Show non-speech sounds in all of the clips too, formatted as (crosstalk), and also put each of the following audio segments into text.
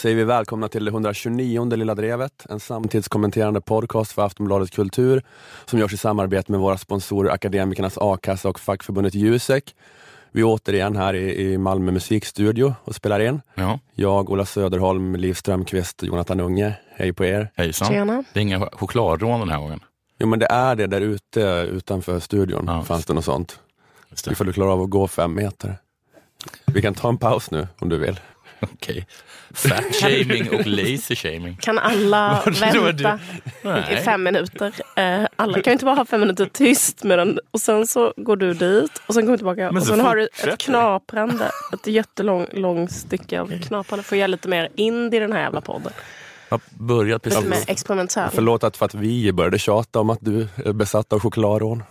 Säger vi välkomna till det 129 Lilla Drevet, en samtidskommenterande podcast för Aftonbladet Kultur som görs i samarbete med våra sponsorer Akademikernas A-kassa och fackförbundet Jusek. Vi är återigen här i, i Malmö musikstudio och spelar in. Ja. Jag, Ola Söderholm, Liv Strömqvist, Jonathan Unge. Hej på er! Hejsan. Tjena. Det är inga chokladrån den här gången. Jo men det är det där ute utanför studion, Ja. fanns det något sånt. Just det. Ifall du klarar av att gå fem meter. Vi kan ta en paus nu om du vill. Okej. Fat shaming och lazy shaming. Kan alla (laughs) vänta i fem minuter? Eh, alla kan ju inte bara ha fem minuter tyst med den. Och sen så går du dit och sen kommer du tillbaka. Men och sen har du ett knaprande, ett jättelång lång stycke av knaprande. Får jag lite mer in i den här jävla podden. Jag börjat Lite mer precis. experimentell. Förlåt att, för att vi började tjata om att du är besatt av chokladrån.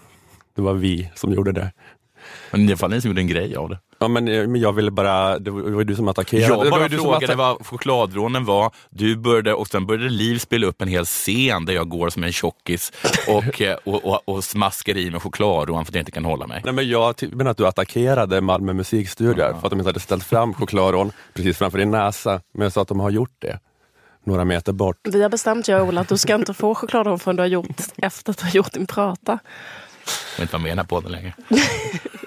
Det var vi som gjorde det. Men det var ni som gjorde en grej av det. Ja, men, eh, men jag ville bara, det var det var ju du som attackerade. Jag det var bara frågade vad chokladrånen var. Du började, och sen började Liv spela upp en hel scen där jag går som en tjockis och, eh, och, och, och smaskar i mig chokladrån för att jag inte kan hålla mig. Nej, men jag menar att du attackerade Malmö musikstudio för att de inte hade ställt fram chokladrån precis framför din näsa. Men jag sa att de har gjort det några meter bort. Vi har bestämt, jag och Ola, att du ska inte få chokladron förrän du har gjort, efter att du har gjort din prata. Jag vill inte vara med i den här podden längre. (laughs)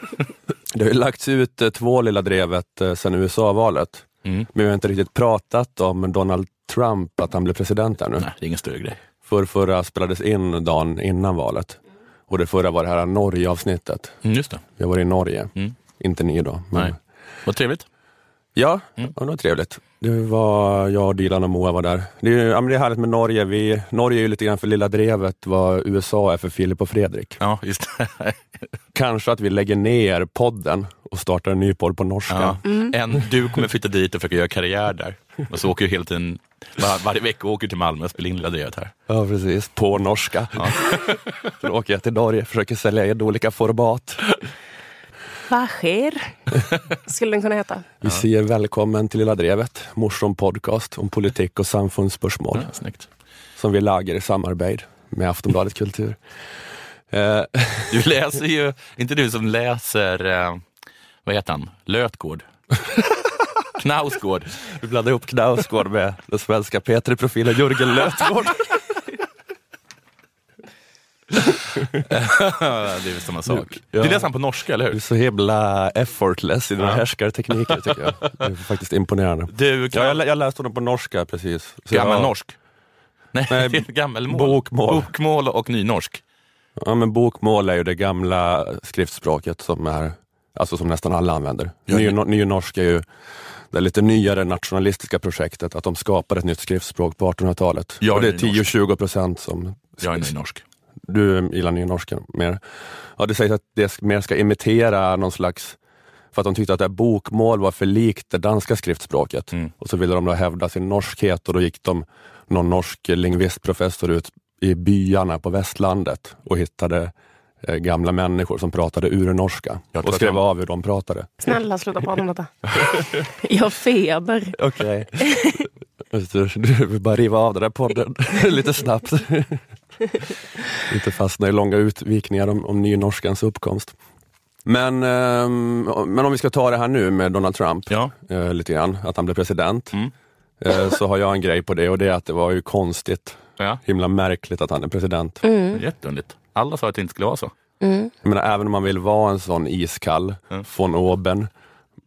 Det har ju lagts ut eh, två Lilla Drevet eh, sedan USA-valet. Mm. Men vi har inte riktigt pratat om Donald Trump, att han blev president här nu. Nej, det är ingen större grej. För förra spelades in dagen innan valet. Och det förra var det här Norge-avsnittet. Mm, just det. Jag var i Norge. Mm. Inte ni då. Men... Nej. Vad trevligt. Ja, Mm. ja, det var trevligt. Det var jag, Dilan och Moa var där. Det är, ja, men det är härligt med Norge. Vi, Norge är ju lite grann för Lilla Drevet vad USA är för Filip och Fredrik. Ja, just det. (laughs) Kanske att vi lägger ner podden och startar en ny podd på norska. Ja. En, du kommer flytta dit och försöka göra karriär där. Och så åker du hela tiden, var, varje vecka åker du till Malmö och spelar in Lilla Drevet här. Ja, precis. På norska. Sen (laughs) åker jag till Norge och försöker sälja in olika format. Vad sker? Skulle den kunna heta. Vi säger välkommen till Lilla Drevet, morsom podcast om politik och samfundsspörsmål Ja, snyggt. som vi lagar i samarbete med Aftonbladet Kultur. Eh, Du läser ju, inte du som läser, eh, vad heter han, Lötgård? (laughs) Knausgård. vi blandar ihop Knausgård med den svenska Petri-profilen Jörgen Lötgård. Det är väl samma sak. Ja. Du läser han på norska, eller Du är hur? så himla effortless i dina Ja. härskartekniker tycker jag. Det är faktiskt imponerande. Du, Ja, jag, lä- jag läste honom på norska precis. Så gammal jag- norsk? Nej, Nej, det (laughs) gammelmål. bokmål. Bokmål och nynorsk. Ja, men bokmål är ju det gamla skriftspråket som, är, alltså som nästan alla använder. Ja, Ny, det- nynorsk är ju det lite nyare nationalistiska projektet, att de skapade ett nytt skriftspråk på 1800-talet. Jag är Och det är nynorsk. 10-20 procent som Jag är nynorsk. Du gillar nynorskan mer. Ja, det sägs att det mer ska imitera någon slags, för att de tyckte att det här bokmål var för likt det danska skriftspråket. Mm. Och så ville de då hävda sin norskhet och då gick de, någon norsk lingvistprofessor ut i byarna på västlandet och hittade eh, gamla människor som pratade urnorska Jag och skrev de- av hur de pratade. Snälla sluta prata om detta. Jag har feber. Okej. (laughs) Du vill bara riva av den där podden (laughs) lite snabbt. (laughs) Inte fastna i långa utvikningar om, om nynorskans uppkomst. Men, ehm, men om vi ska ta det här nu med Donald Trump, Ja. eh, lite grann, att han blev president, Mm. eh, så har jag en grej på det och det är att det var ju konstigt, Ja. himla märkligt att han är president. Mm. Jätteunderligt. Alla sa att det inte skulle vara så. Mm. Jag menar, även om man vill vara en sån iskall, Mm. von oben,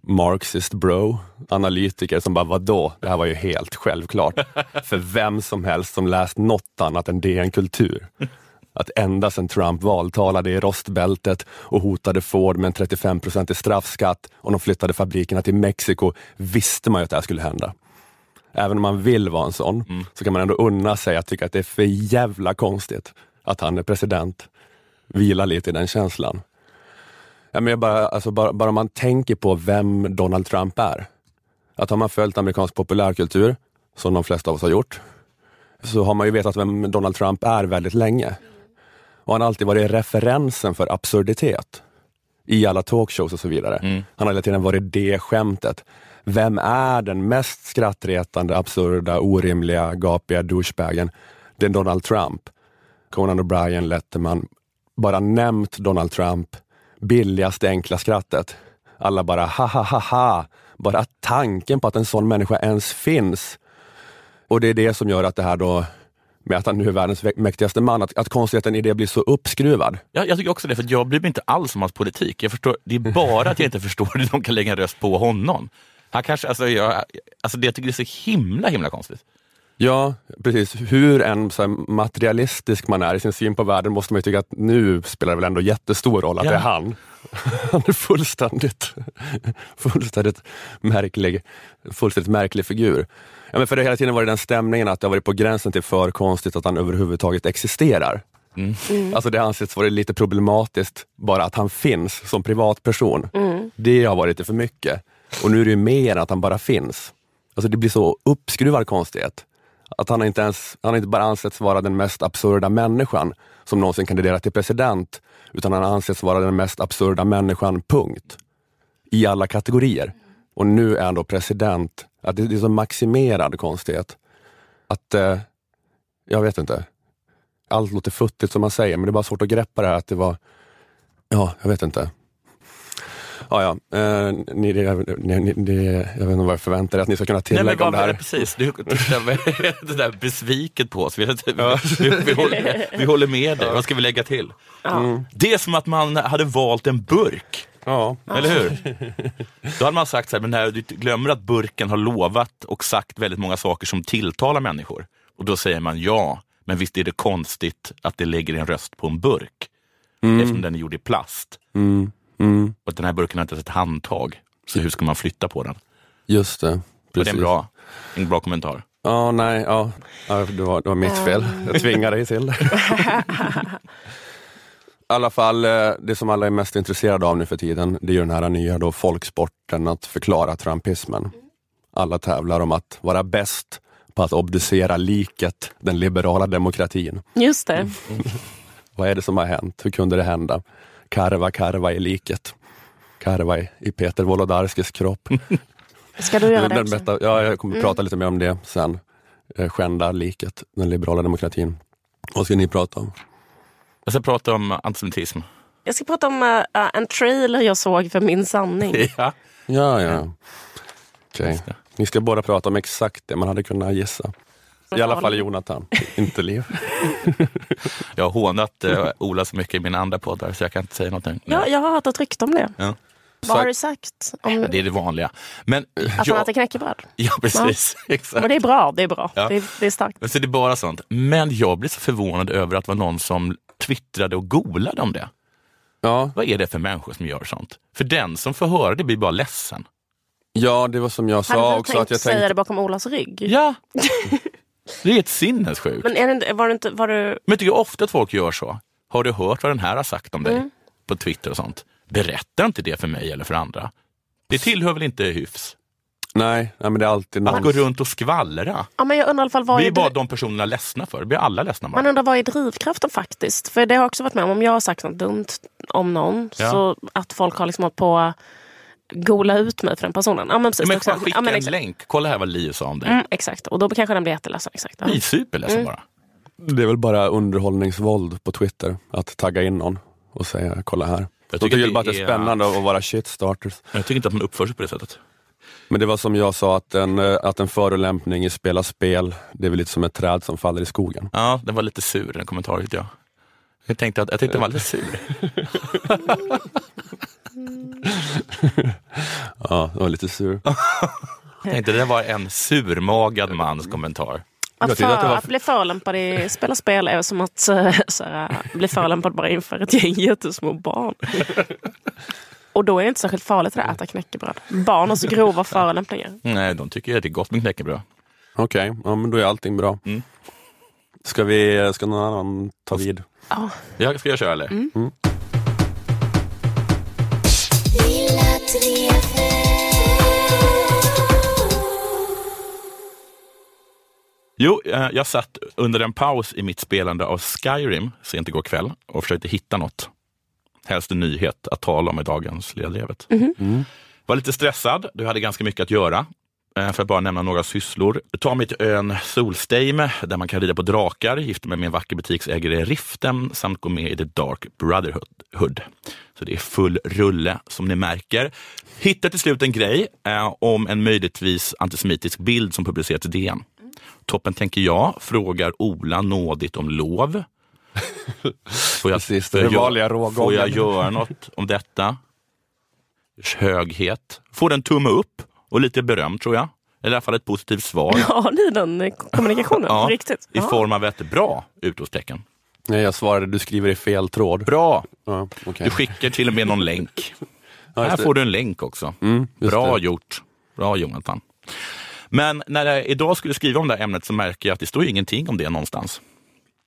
Marxist bro, analytiker som bara vadå, det här var ju helt självklart (laughs) för vem som helst som läst något annat än DN Kultur. Att ända sedan Trump valtalade i rostbältet och hotade Ford med en 35% i straffskatt och de flyttade fabrikerna till Mexiko visste man ju att det här skulle hända. Även om man vill vara en sån, så kan man ändå unna sig att tycka att det är för jävla konstigt att han är president. Vila lite i den känslan. Ja, men jag bara, alltså bara, bara man tänker på vem Donald Trump är. Att har man följt amerikansk populärkultur, som de flesta av oss har gjort, så har man ju vetat vem Donald Trump är väldigt länge. Och han har alltid varit referensen för absurditet i alla talkshows och så vidare. Mm. Han har hela tiden varit det skämtet. Vem är den mest skrattretande, absurda, orimliga, gapiga douchebagen? Det är Donald Trump. Conan O'Brien, Letterman, bara nämnt Donald Trump, billigaste enkla skrattet. Alla bara ha ha ha ha bara tanken på att en sån människa ens finns. Och det är det som gör att det här då med att han nu är världens mäktigaste man, att, att konstigheten i det blir så uppskruvad. Ja, jag tycker också det, för jag bryr mig inte alls om hans politik. Jag förstår, det är bara att jag inte förstår hur de kan lägga en röst på honom. Han kanske, alltså, jag, alltså det, jag tycker det är så himla himla konstigt. Ja, precis. Hur en så materialistisk man är i sin syn på världen måste man ju tycka att nu spelar det väl ändå jättestor roll att ja. det är han. (laughs) Han är fullständigt, fullständigt märklig, fullständigt märklig figur. Ja, men för det har hela tiden varit den stämningen att det har varit på gränsen till för konstigt att han överhuvudtaget existerar. Mm. Mm. Alltså det har ansetts vara lite problematiskt bara att han finns som privatperson. Mm. Det har varit lite för mycket. Och nu är det mer att han bara finns. Alltså det blir så uppskruvad konstighet. Att han inte, ens, han har inte bara ansetts vara den mest absurda människan som någonsin kandiderat till president, utan han har ansetts vara den mest absurda människan, punkt. I alla kategorier. Och nu är han då president. Att det, är så maximerad konstighet. Att, eh, jag vet inte. Allt låter futtigt som man säger, men det är bara svårt att greppa det här att det var, ja, jag vet inte. Ja, ja. Eh, ni, ni, ni, jag vet inte vad jag förväntar er att ni ska kunna tillägga Nej, men om det här. Precis, du tittar (laughs) det där besviket på oss. Vi, ja. vi, vi, håller, vi håller med dig. Vad ska vi lägga till? Mm. Det är som att man hade valt en burk. Ja. Eller hur? (laughs) Då hade man sagt så här, men när du glömmer att burken har lovat och sagt väldigt många saker som tilltalar människor. Och då säger man ja, men visst är det konstigt att det lägger en röst på en burk. Mm. Eftersom den är gjord i plast. Mm. Mm. Och den här burken har inte ens ett handtag. Så hur ska man flytta på den? Just det. Precis. Och det är en bra, en bra kommentar. Ja, nej, ja. ja det, var, det var mitt fel. Jag tvingade dig till det. I alla fall, eh, det som alla är mest intresserade av nu för tiden, det är den här nya då folksporten att förklara trumpismen. Alla tävlar om att vara bäst på att obducera liket, den liberala demokratin. Just det. (laughs) Vad är det som har hänt? Hur kunde det hända? Karva, karva i liket. Karva i Peter Wolodarskis kropp. (laughs) Ska du göra det också? Bästa, ja, jag kommer mm. prata lite mer om det sen. Eh, skända liket, den liberala demokratin. Vad ska ni prata om? Jag ska prata om antisemitism. Jag ska prata om uh, en trailer jag såg för Min sanning. (laughs) ja, ja. ja. Okay. Ni ska båda prata om exakt det man hade kunnat gissa. I alla fall Jonathan, inte Liv. (laughs) jag har hånat uh, Ola så mycket i mina andra poddar så jag kan inte säga någonting. Ja, jag har hört ett rykte om det. Ja. Vad har du sagt? Om... Det är det vanliga. Men, att jag... han äter knäckebröd? Ja, precis. Ja. (laughs) Exakt. Men det är bra. Det är bra. Ja. Det, är, det är starkt. Men så det är bara sånt. Men jag blir så förvånad över att det var någon som twittrade och golade om det. Ja. Vad är det för människor som gör sånt? För den som får höra det blir bara ledsen. Ja, det var som jag sa Hade också. Tänkt att jag säga tänkte... det bakom Olas rygg? Ja. (laughs) det är helt sinnessjukt. Men är det, var det inte, var det... Men jag tycker ofta att folk gör så. Har du hört vad den här har sagt om dig? Mm. På Twitter och sånt. Berätta inte det för mig eller för andra. Det tillhör väl inte hyfs? Nej, nej men det är alltid någon... Att gå runt och skvallra. Ja, men jag undrar i alla fall vad Vi är bara de personerna ledsna för. Det blir alla ledsna bara. Man undrar vad är drivkraften faktiskt? För det har också varit med om, om jag har sagt något dumt om någon, ja. så att folk har liksom hållit på gola ut mig för den personen. Ja, men precis, men skicka ja, men en länk. Kolla här vad Liv sa om dig. Mm, exakt, och då kanske den blir jätteledsen. Exakt. Ja. superledsen mm. bara. Det är väl bara underhållningsvåld på Twitter, att tagga in någon och säga kolla här. Jag tycker, tycker bara att det är spännande att vara shitstarters. Jag tycker inte att man uppför sig på det sättet. Men det var som jag sa, att en, eh, att en förolämpning i spela spel, det är väl lite som ett träd som faller i skogen. Ja, den var lite sur den kommentaren tyckte jag. Jag tänkte att jag tyckte den var lite sur. (laughs) (laughs) (laughs) ja, den var lite sur. (laughs) jag tänkte det var en surmagad mans kommentar. Att, för, att, var... att bli förolämpad i spela spel är som att eh, såhär, bli förolämpad bara inför ett gäng jättesmå barn. Och då är det inte särskilt farligt att äta knäckebröd. Barn har så grova förolämpningar. Nej, de tycker att det är gott med knäckebröd. Okej, okay, ja, men då är allting bra. Mm. Ska, vi, ska någon annan ta vid? Ja. ja ska jag köra eller? Mm. Mm. Jo, eh, jag satt under en paus i mitt spelande av Skyrim sent igår kväll och försökte hitta något helst en nyhet att tala om i dagens Lilla Drevet. Mm. Mm. Var lite stressad, du hade ganska mycket att göra. Eh, för att bara nämna några sysslor. Ta mig till ön Solsteime där man kan rida på drakar, gifta mig med en vacker butiksägare i Riften samt gå med i The Dark Brotherhood. Så det är full rulle som ni märker. Hittar till slut en grej eh, om en möjligtvis antisemitisk bild som publicerats i DN. Toppen tänker jag, frågar Ola nådigt om lov. (laughs) Får jag, Precis, jag gör, får jag göra något om detta? Höghet. Får en tumme upp och lite beröm tror jag. Eller i alla fall ett positivt svar. (laughs) Har ni den kommunikationen? (laughs) ja, Riktigt? I form av ett bra utropstecken. Nej, jag svarade du skriver i fel tråd. Bra! Ja, okay. Du skickar till och med någon länk. (laughs) Ja, Här får du en länk också. Mm, Bra det. gjort. Bra Jonathan. Men när jag idag skulle skriva om det här ämnet så märker jag att det står ingenting om det någonstans.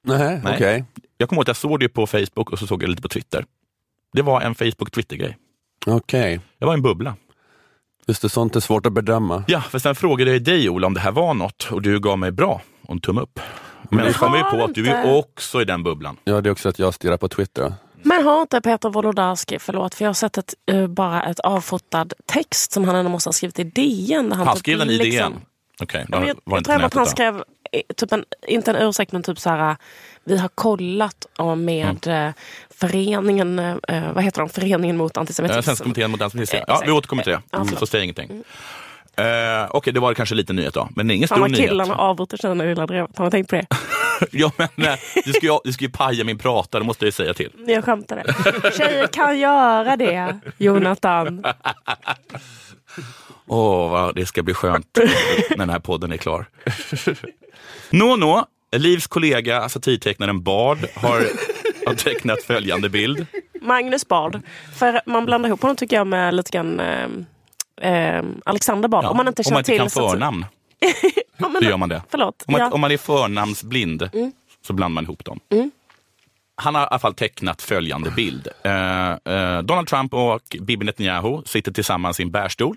Nej, Nej. Okay. Jag kommer ihåg att jag såg det på Facebook och så såg jag lite på Twitter. Det var en Facebook-Twitter-grej. Okej. Okay. Det var en bubbla. Just det, sånt är svårt att bedöma. Ja, för sen frågade jag dig Ola om det här var något och du gav mig bra och en tumme upp. Men jag kom ju på att du är också i den bubblan. Ja, det är också att jag stirrar på Twitter. Men har inte Peter Wolodarski, förlåt, för jag har sett ett, uh, bara ett avfotad text som han ändå måste ha skrivit i DN. Där han, han typ skrev den i liksom, DN? Okej, okay, jag, jag tror att han skrev, eh, typ en, inte en ursäkt, men typ så här, vi har kollat med mm. Föreningen, uh, vad heter de, föreningen mot antisemitism. Svenska kommittén mot antisemitism. Ja, vi återkommer till det, mm, så säg ingenting. Mm. Uh, Okej, okay, det var kanske lite nyhet då, men ingen stor nyhet. killarna avbryter tjejerna i Lilla Drevet. Har ni tänkt på det? (laughs) ja, men nej, du ska, ju, du ska ju paja min prata, det måste jag säga till. Jag skämtade. Tjejer kan göra det, Jonathan. (laughs) Åh, oh, det ska bli skönt när den här podden är klar. Nå, nå. Livs kollega, satirtecknaren Bard, har, har tecknat följande bild. Magnus Bard. För man blandar ihop honom tycker jag med lite grann eh, eh, Alexander Bard. Ja, om man inte om man inte till kan förnamn. (laughs) ja, då gör man det. Förlåt. Om man, ja. om man är förnamnsblind mm. så blandar man ihop dem. Mm. Han har i alla fall tecknat följande bild. Eh, eh, Donald Trump och Bibi Netanyahu sitter tillsammans i en bärstol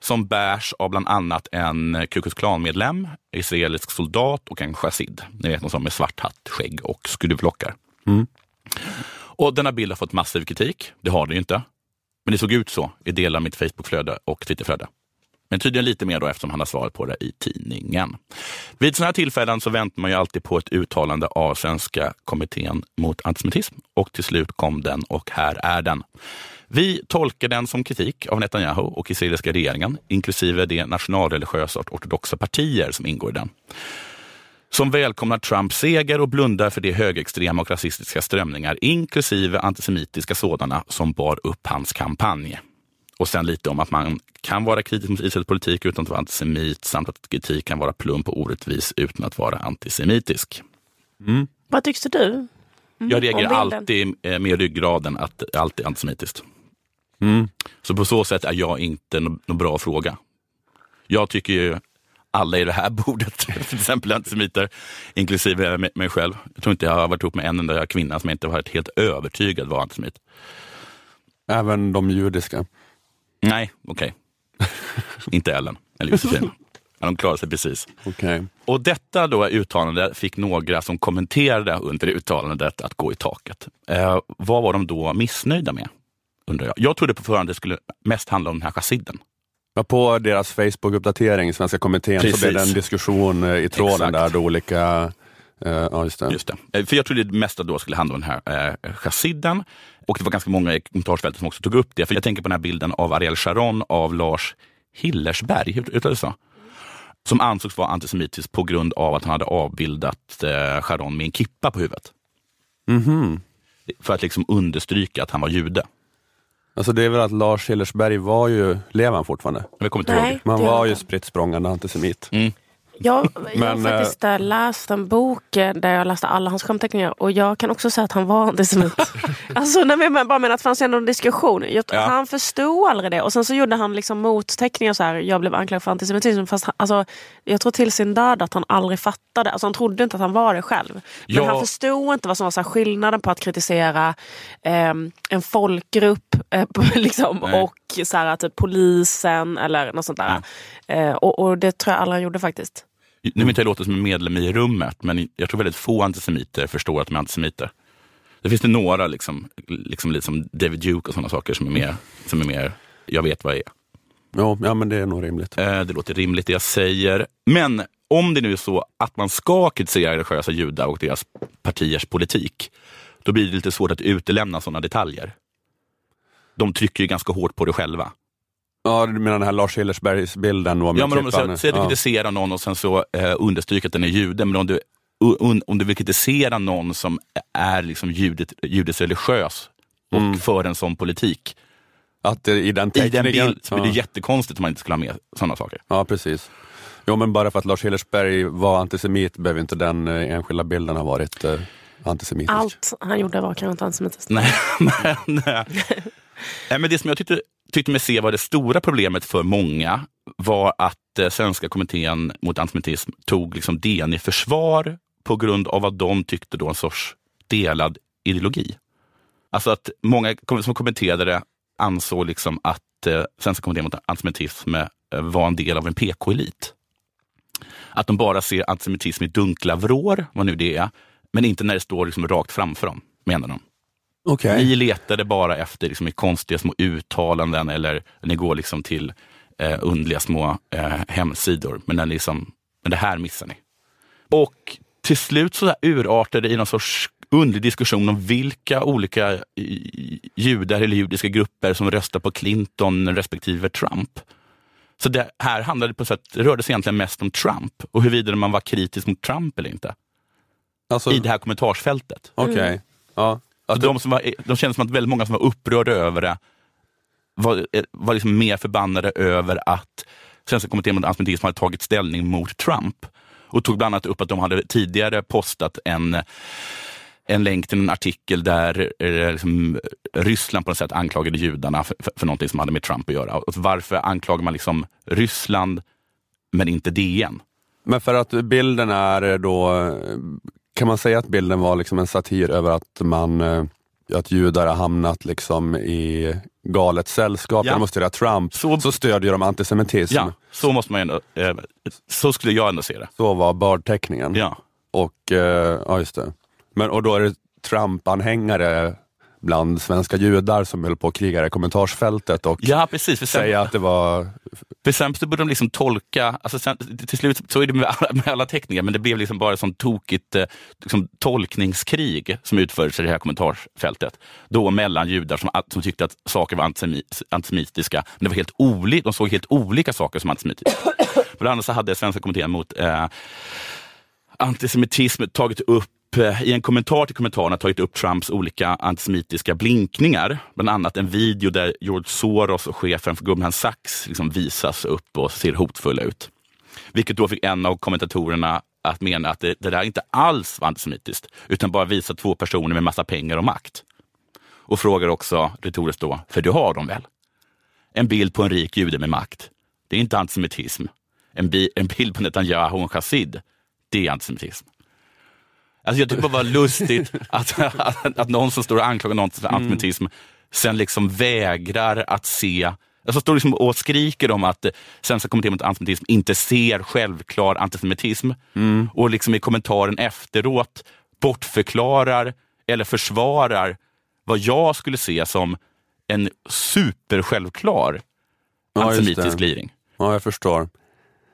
som bärs av bland annat en Ku Klux Klan-medlem, israelisk soldat och en chassid. Ni vet någon som med svart hatt, skägg och skruvlockar. Mm. Och denna bild har fått massiv kritik. Det har den ju inte. Men det såg ut så i delar av mitt Facebookflöde och Twitterflöde. Men tydligen lite mer då eftersom han har svarat på det i tidningen. Vid sådana här tillfällen så väntar man ju alltid på ett uttalande av Svenska kommittén mot antisemitism och till slut kom den och här är den. Vi tolkar den som kritik av Netanyahu och israeliska regeringen, inklusive de nationalreligiösa och ortodoxa partier som ingår i den. Som välkomnar Trumps seger och blundar för de högerextrema och rasistiska strömningar, inklusive antisemitiska sådana, som bar upp hans kampanj. Och sen lite om att man kan vara kritisk mot Israels politik utan att vara antisemit samt att kritik kan vara plump och orättvis utan att vara antisemitisk. Mm. Vad tyckte du? Mm. Jag reagerar alltid eh, med ryggraden att allt är antisemitiskt. Mm. Så på så sätt är jag inte någon bra fråga. Jag tycker ju alla i det här (laughs) bordet, till exempel antisemiter, inklusive mig själv. Jag tror inte jag har varit ihop med en enda kvinna som inte varit helt övertygad var antisemit. Även de judiska? Nej, okej. Okay. (laughs) inte Ellen eller Josefin. de klarade sig precis. Okay. Och detta då uttalande fick några som kommenterade under uttalandet att gå i taket. Eh, vad var de då missnöjda med? Undrar jag. jag trodde på förhand det skulle mest handla om den här chassidden. Ja, på deras Facebook-uppdatering, Svenska kommittén, Precis. så blev det en diskussion eh, i tråden Exakt. där då olika Uh, ja, just det. just det. Eh, för jag trodde det mesta då skulle handla om den här eh, chassidden. Och det var ganska många i kommentarsfältet som också tog upp det. För jag tänker på den här bilden av Ariel Sharon av Lars Hillersberg, hur det så? Som ansågs vara antisemitisk på grund av att han hade avbildat eh, Sharon med en kippa på huvudet. Mm -hmm. För att liksom understryka att han var jude. Alltså det är väl att Lars Hillersberg var ju, lever han fortfarande? Jag kommer inte ihåg. Man var ju spritt språngande antisemit. Mm. Jag, jag har faktiskt äh, läst en bok eh, där jag läste alla hans skämtteckningar och jag kan också säga att han var antisemit. (laughs) alltså, nej, men bara menar att det fanns ändå en diskussion. Jag, ja. Han förstod aldrig det och sen så gjorde han liksom motteckningar så här, jag blev anklagad för antisemitism. Fast han, alltså, jag tror till sin död att han aldrig fattade, alltså, han trodde inte att han var det själv. Men ja. han förstod inte vad som var så här, skillnaden på att kritisera eh, en folkgrupp eh, (laughs) liksom, och så här, typ, polisen eller något sånt där. Eh, och, och det tror jag han gjorde faktiskt. Nu inte jag låta som en medlem i rummet, men jag tror väldigt få antisemiter förstår att de är antisemiter. Det finns det några, liksom, liksom lite som David Duke och sådana saker som är mer, som är mer jag vet vad jag är. Ja, ja men det är nog rimligt. Eh, det låter rimligt det jag säger. Men om det nu är så att man ska kritisera religiösa judar och deras partiers politik, då blir det lite svårt att utelämna sådana detaljer. de trycker ju ganska hårt på det själva. Ja, du menar den här Lars Hillersbergs-bilden? Ja, men om du säger att du ja. kritiserar någon och sen så eh, understryker att den är jude, men om du, un, om du vill kritisera någon som är liksom judet, judes religiös och mm. för en sån politik. Att det, i den teckningen, I den bild blir det jättekonstigt om man inte skulle ha med sådana saker. Ja, precis. Jo, men bara för att Lars Hillersberg var antisemit behöver inte den eh, enskilda bilden ha varit eh, antisemitisk. Allt han gjorde var kanske inte antisemitiskt. Nej, (laughs) men, nej. men det som jag tyckte, tyckte mig se var det stora problemet för många var att eh, Svenska kommittén mot antisemitism tog liksom DN i försvar på grund av vad de tyckte då en sorts delad ideologi. Alltså att många som kommenterade det ansåg liksom att eh, Svenska kommittén mot antisemitism eh, var en del av en PK-elit. Att de bara ser antisemitism i dunkla vrår, vad nu det är, men inte när det står liksom rakt framför dem, menar de. Okay. Ni letade bara efter liksom, konstiga små uttalanden eller ni går liksom till eh, undliga små eh, hemsidor. Men, när liksom, men det här missar ni. Och till slut så urartade det i någon sorts underlig diskussion om vilka olika judar eller judiska grupper som röstar på Clinton respektive Trump. Så det här handlade på sätt, det rörde sig egentligen mest om Trump och huruvida man var kritisk mot Trump eller inte. Alltså, I det här kommentarsfältet. Okej. Okay. Mm. Ja. Att de, som var, de kändes som att väldigt många som var upprörda över det var, eh, var liksom mer förbannade över att Svenska kommittén mot antisemitism hade tagit ställning mot Trump. Och tog bland annat upp att de hade tidigare postat en en länk till en artikel där eh, liksom, Ryssland på något sätt anklagade judarna för, för, för någonting som hade med Trump att göra. Och varför anklagar man liksom Ryssland men inte DN? Men för att bilden är då, kan man säga att bilden var liksom en satir över att man eh, att judar har hamnat liksom i galet sällskap. Ja. De måste Trump, så, så stödjer de antisemitism. Ja, så måste man ändå, eh, så skulle jag ändå se det. Så var bardteckningen. Ja. Och, eh, ja just det. Men, och då är det Trump-anhängare bland svenska judar som höll på att kriga i kommentarsfältet och ja, precis, för säga att det var... För sen så började de liksom tolka, alltså sen, till slut så är det med alla, med alla teckningar, men det blev liksom bara ett sånt tokigt eh, liksom, tolkningskrig som utfördes i det här kommentarsfältet. Då mellan judar som, som tyckte att saker var antisemitiska, men det var helt olika, de såg helt olika saker som antisemitiska. Bland annat så hade Svenska kommittén mot eh, antisemitism tagit upp Eh, i en kommentar till kommentarerna tagit upp Trumps olika antisemitiska blinkningar. Bland annat en video där George Soros och chefen för Goldman Sachs liksom visas upp och ser hotfulla ut. Vilket då fick en av kommentatorerna att mena att det, det där inte alls var antisemitiskt, utan bara visar två personer med massa pengar och makt. Och frågar också retoriskt då, för du har dem väl? En bild på en rik jude med makt. Det är inte antisemitism. En, bi en bild på Netanyahu och en chassid. Det är antisemitism. Alltså jag tycker bara det var lustigt att, att, att någon som står och anklagar någon för antisemitism mm. sen liksom vägrar att se Alltså står liksom och skriker om att Svenska kommittén mot antisemitism inte ser självklar antisemitism. Mm. Och liksom i kommentaren efteråt bortförklarar eller försvarar vad jag skulle se som en supersjälvklar ja, antisemitisk gliring. Ja, jag förstår.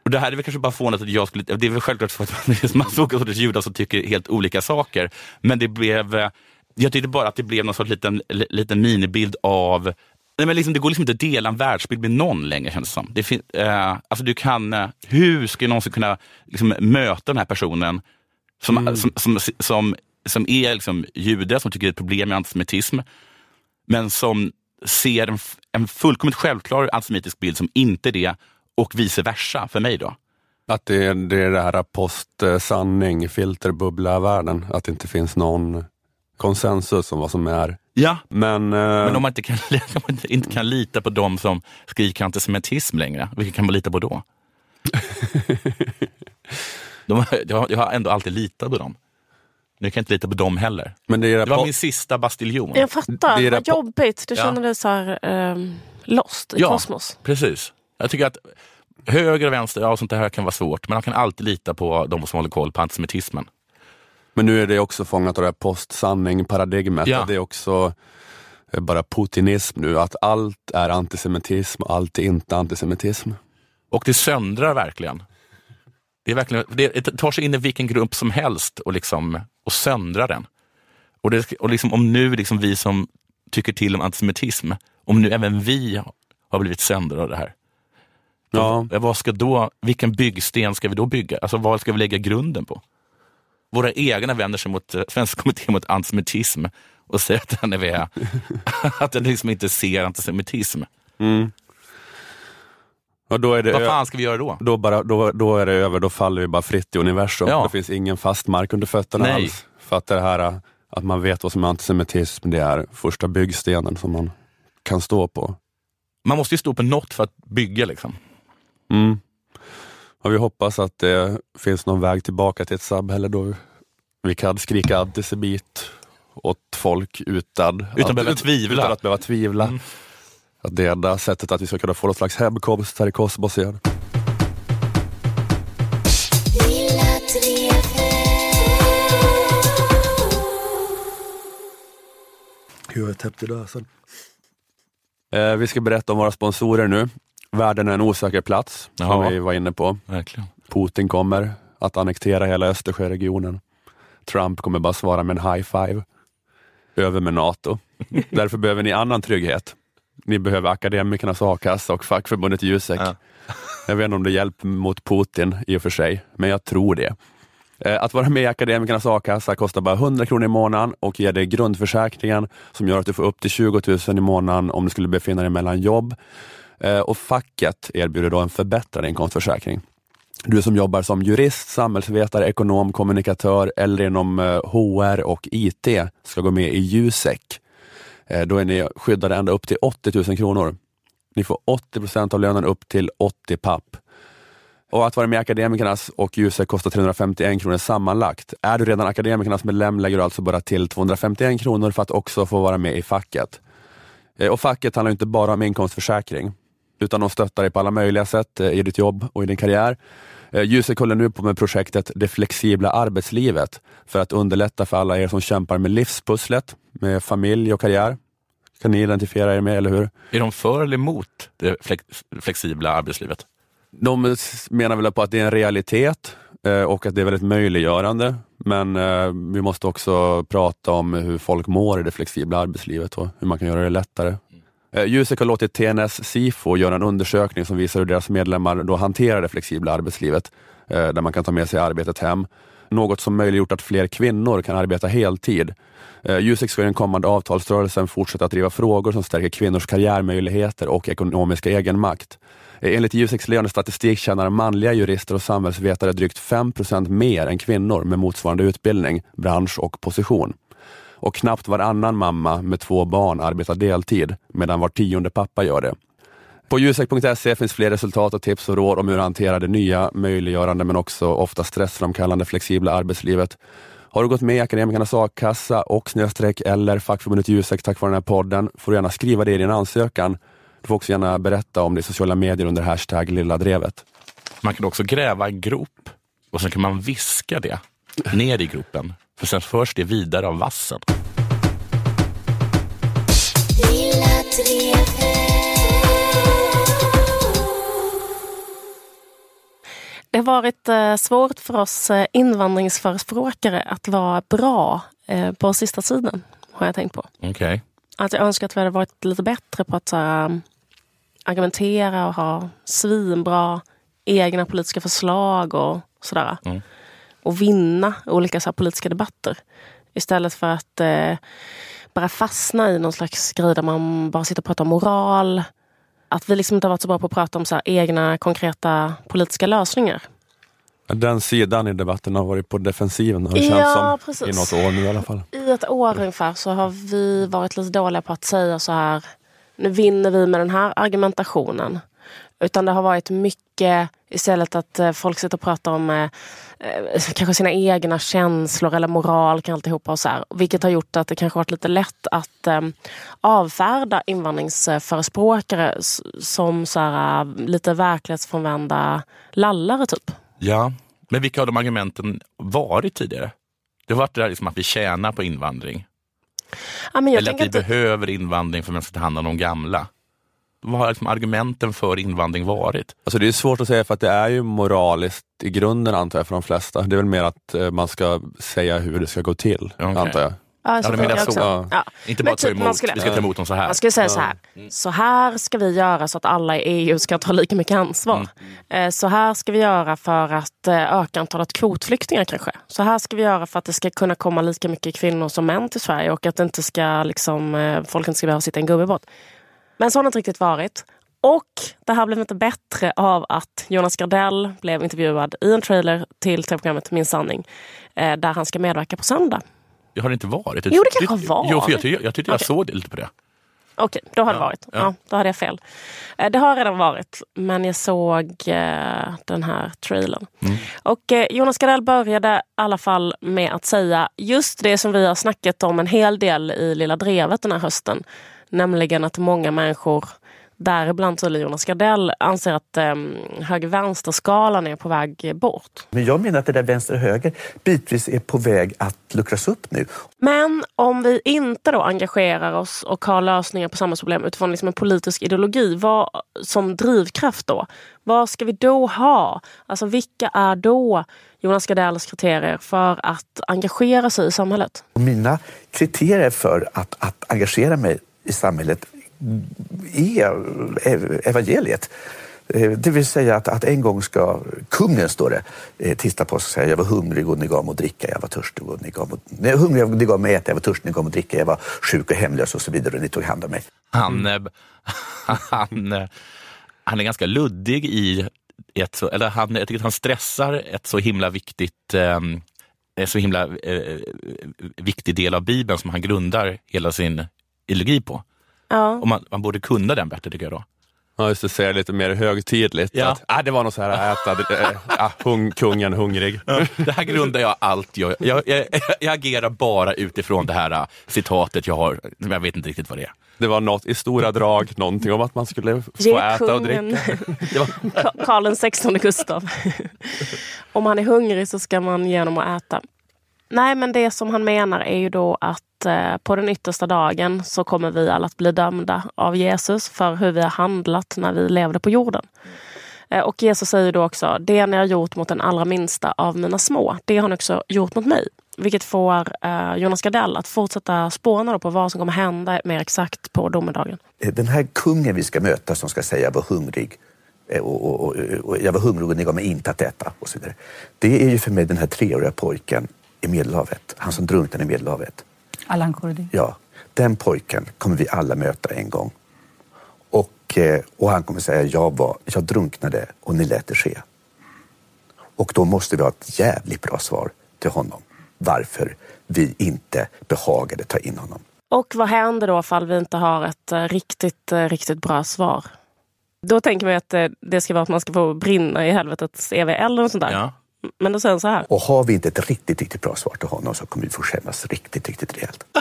Och det här är väl kanske bara fånigt att jag skulle, det är väl självklart för att det är massa olika sorters judar som tycker helt olika saker. Men det blev, eh, jag tyckte bara att det blev någon sorts liten, liten minibild av Nej, men liksom, det går liksom inte att dela en världsbild med någon längre känns det som. Det fin- eh, alltså du kan, eh, hur ska jag någonsin kunna liksom, möta den här personen som, mm. som, som, som, som, är liksom, jude, som tycker det är ett problem med antisemitism, men som ser en, en fullkomligt självklar antisemitisk bild som inte är det och vice versa för mig då. Att det är det, är det här post-sanning, filterbubbla-världen. Att det inte finns någon konsensus om vad som är. Ja, men, eh... men om man inte kan, (laughs) om man inte kan lita på de som skriker antisemitism längre, vilka kan man lita på då? (laughs) de, jag, jag har ändå alltid litat på dem. Nu kan jag inte lita på dem heller. Men det, är det var min sista bastiljon. Jag fattar, det vad jobbigt. Du känner dig så här, um, lost i ja, kosmos. Precis. Jag tycker att höger och vänster, ja sånt här kan vara svårt, men man kan alltid lita på de som håller koll på antisemitismen. Men nu är det också fångat av det här postsanning-paradigmet. Ja. Det är också eh, bara putinism nu, att allt är antisemitism och allt är inte antisemitism. Och det söndrar verkligen. Det, är verkligen, det tar sig in i vilken grupp som helst och, liksom, och söndrar den. Och, det, och liksom, om nu liksom vi som tycker till om antisemitism Om nu även vi har blivit sända av det här. Ja. Vad ska då, vilken byggsten ska vi då bygga? Alltså vad ska vi lägga grunden på? Våra egna vänder sig mot eh, Svenska kommittén mot antisemitism och säger att den, är, (laughs) att den liksom inte ser antisemitism. Mm. Och då är det Vad fan ska vi göra då? då, bara, då, då är det över, då faller vi bara fritt i universum. Ja. Det finns ingen fast mark under fötterna Nej. alls. För att det här att man vet vad som är antisemitism, det är första byggstenen som man kan stå på. Man måste ju stå på något för att bygga. liksom. Mm. Och vi hoppas att det finns någon väg tillbaka till ett samhälle då vi kan skrika antisemit åt folk utan, Utan att behöva tvivla. Utan att behöva tvivla. Mm. Att det är enda sättet att vi ska kunna få någon slags hemkomst här i kosmos igen. Jag täppte lösen. Eh, vi ska berätta om våra sponsorer nu. Världen är en osäker plats, som Ja. vi var inne på. Verkligen. Putin kommer att annektera hela Östersjöregionen. Trump kommer bara svara med en high five. Över med NATO. (laughs) Därför behöver ni annan trygghet. Ni behöver akademikernas a-kassa och fackförbundet Jusek. Ja. Jag vet inte om det hjälper mot Putin i och för sig, men jag tror det. Eh, Att vara med i Akademikernas a-kassa kostar bara 100 kronor i månaden och ger dig grundförsäkringen som gör att du får upp till 20 000 i månaden om du skulle befinna dig mellan jobb. Eh, och facket erbjuder då en förbättrad inkomstförsäkring. Du som jobbar som jurist, samhällsvetare, ekonom, kommunikatör eller inom eh, HR och IT ska gå med i Jusek. Eh, då är ni skyddade ända upp till 80 000 kronor. Ni får 80 procent av lönen upp till 80 papp. Och att vara med i Akademikernas och Jusek kostar 351 kronor sammanlagt. Är du redan Akademikernas medlem lägger du alltså bara till 251 kronor för att också få vara med i facket. Och facket handlar inte bara om inkomstförsäkring, utan de stöttar dig på alla möjliga sätt eh, i ditt jobb och i din karriär. Eh, Jusek håller nu på med projektet Det flexibla arbetslivet för att underlätta för alla er som kämpar med livspusslet, med familj och karriär. Kan ni identifiera er med, eller hur? Är de för eller emot det flex flexibla arbetslivet? De menar väl på att det är en realitet eh, och att det är väldigt möjliggörande. Men vi måste också prata om hur folk mår i det flexibla arbetslivet och hur man kan göra det lättare. Eh, Jusek har låtit TNS Sifo göra en undersökning som visar hur deras medlemmar då hanterar det flexibla arbetslivet, eh, där man kan ta med sig arbetet hem. Något som möjliggjort att fler kvinnor kan arbeta heltid. Eh, Jusek ska i den kommande avtalsrörelsen fortsätta att driva frågor som stärker kvinnors karriärmöjligheter och ekonomiska egenmakt. Enligt Juseks lönestatistik tjänar manliga jurister och samhällsvetare drygt 5% mer än kvinnor med motsvarande utbildning, bransch och position. Och knappt varannan mamma med två barn arbetar deltid, medan var tionde pappa gör det. På ljusek.se finns fler resultat och tips och råd om hur att hantera det nya, möjliggörande men också ofta stressframkallande flexibla arbetslivet. Har du gått med i Akademikernas a-kassa och snöstreck eller fackförbundet Ljusek tack vare den här podden får du gärna skriva det i din ansökan. Du får också gärna berätta om det i sociala medier under hashtag lilla drevet. Man kan också gräva en grop och sen kan man viska det ner i gropen. För sen förs det vidare av vassen. Det har varit eh, svårt för oss eh, invandringsförespråkare att vara bra eh, på sista tiden, har jag tänkt på. Okej. Att jag önskar att vi hade varit lite bättre på att här, argumentera och ha svinbra egna politiska förslag och sådär. Mm. Och vinna olika så politiska debatter. Istället för att eh, bara fastna i någon slags grej där man bara sitter och pratar om moral. Att vi liksom inte har varit så bra på att prata om så egna konkreta politiska lösningar. Den sidan i debatten har varit på defensiven har det Ja, känts som. precis. I något år nu i alla fall. I ett år ungefär så har vi varit lite dåliga på att säga så här, nu vinner vi med den här argumentationen. Utan det har varit mycket istället att eh, folk sitter och pratar om eh, eh, kanske sina egna känslor eller moral kan alltihopa och så här. Vilket har gjort att det kanske varit lite lätt att eh, avfärda invandringsförespråkare som så här, eh, lite verklighetsfrånvända lallare typ. Ja, men vilka av de argumenten varit tidigare? Det har varit det där liksom att vi tjänar på invandring. Ja, Eller att vi inte- behöver invandring för att ta hand om de gamla. Vad har liksom argumenten för invandring varit? Alltså det är svårt att säga för att det är ju moraliskt i grunden antar jag för de flesta. Det är väl mer att eh, man ska säga hur det ska gå till, Okej. antar jag. Ja, Ja, du menar jag så. Ja. Inte bara ta typ, man emot, skulle- vi ska ta emot dem så här. Man skulle säga så här. Så här ska vi göra så att alla i EU ska ta lika mycket ansvar. Eh, Så här ska vi göra för att eh, öka antalet kvotflyktingar kanske. Så här ska vi göra för att det ska kunna komma lika mycket kvinnor som män till Sverige och att det inte ska, liksom, folk inte ska behöva sitta i en gummibåt. Men så har det inte riktigt varit. Och det här blev inte bättre av att Jonas Gardell blev intervjuad i en trailer till tv-programmet Min sanning. eh, Där han ska medverka på söndag. Det har det inte varit. Jo, det kanske har Jo, för varit. jag, tyckte- jag tyckte jag Okej. såg det lite på det. Okej, då har det Ja, varit. ja. Ja. då hade jag fel. Eh, Det har redan varit, men jag såg eh, den här trailern. Mm. Och Jonas Gardell började i alla fall med att säga just det som vi har snackat om en hel del i Lilla Drevet den här hösten. Nämligen att många människor, däribland tydligen Jonas Gardell, anser att eh, höger-vänster-skalan är på väg bort. Men jag menar att det där vänster och höger bitvis är på väg att luckras upp nu. Men om vi inte då engagerar oss och har lösningar på samhällsproblem utifrån liksom en politisk ideologi vad, som drivkraft då, vad ska vi då ha? Alltså vilka är då Jonas Gardells kriterier för att engagera sig i samhället? Mina kriterier för att, att engagera mig i samhället är evangeliet. Eh, det vill säga att, att en gång ska kungen, står det, eh, tisdag titta på oss och säga jag var hungrig och ni gav mig att dricka, jag var törstig och ni gav mig, nej, hungrig och ni gav mig att äta, jag var törstig och ni gav mig att dricka, jag var sjuk och hemlös och så vidare och ni tog hand om mig. Han, (laughs) han, han är ganska luddig i ett så, eller han, jag tycker att han stressar ett så himla viktigt ehm, en så himla eh, eh, viktig del av Bibeln som han grundar hela sin ideologi på. Ja. Och man, man borde kunna den bättre tycker jag då. Ja, just det, säga lite mer högtidligt. Ja. Att, ah, det var något så här, äta, äh, ah, hung, kungen hungrig. Det här grundar jag allt jag, jag, jag, jag agerar bara utifrån det här eh, citatet jag har. Jag vet inte riktigt vad det är. Det var något i stora drag, någonting om att man skulle få Ge äta och dricka. (laughs) Var, Ka- Karl den 16 Gustav. Om han är hungrig så ska man ge honom att äta. Nej, men det som han menar är ju då att att eh, på den yttersta dagen så kommer vi alla att bli dömda av Jesus för hur vi har handlat när vi levde på jorden. Eh, och Jesus säger då också, det ni har gjort mot den allra minsta av mina små, det har ni också gjort mot mig. Vilket får eh, Jonas Gardell att fortsätta spåna då på vad som kommer hända mer exakt på domedagen. Den här kungen vi ska möta som ska säga jag var hungrig och, och, och, och jag var hungrig och ni gav mig inte att äta och så vidare. Det är ju för mig den här treåriga pojken i Medelhavet, han som drunknade i Medelhavet. Allan Kurdi. Ja, den pojken kommer vi alla möta en gång. Och, eh, och han kommer säga, jag, var, jag drunknade och ni lät det ske. Och då måste vi ha ett jävligt bra svar till honom. Varför vi inte behagade ta in honom. Och vad händer då ifall vi inte har ett eh, riktigt, eh, riktigt bra svar? Då tänker man att det ska vara att man ska få brinna i helvetets eviga eld och sånt där. ja. Men då säger han så här. Och har vi inte ett riktigt, riktigt bra svar till honom så kommer vi få skämmas riktigt, riktigt rejält. (laughs)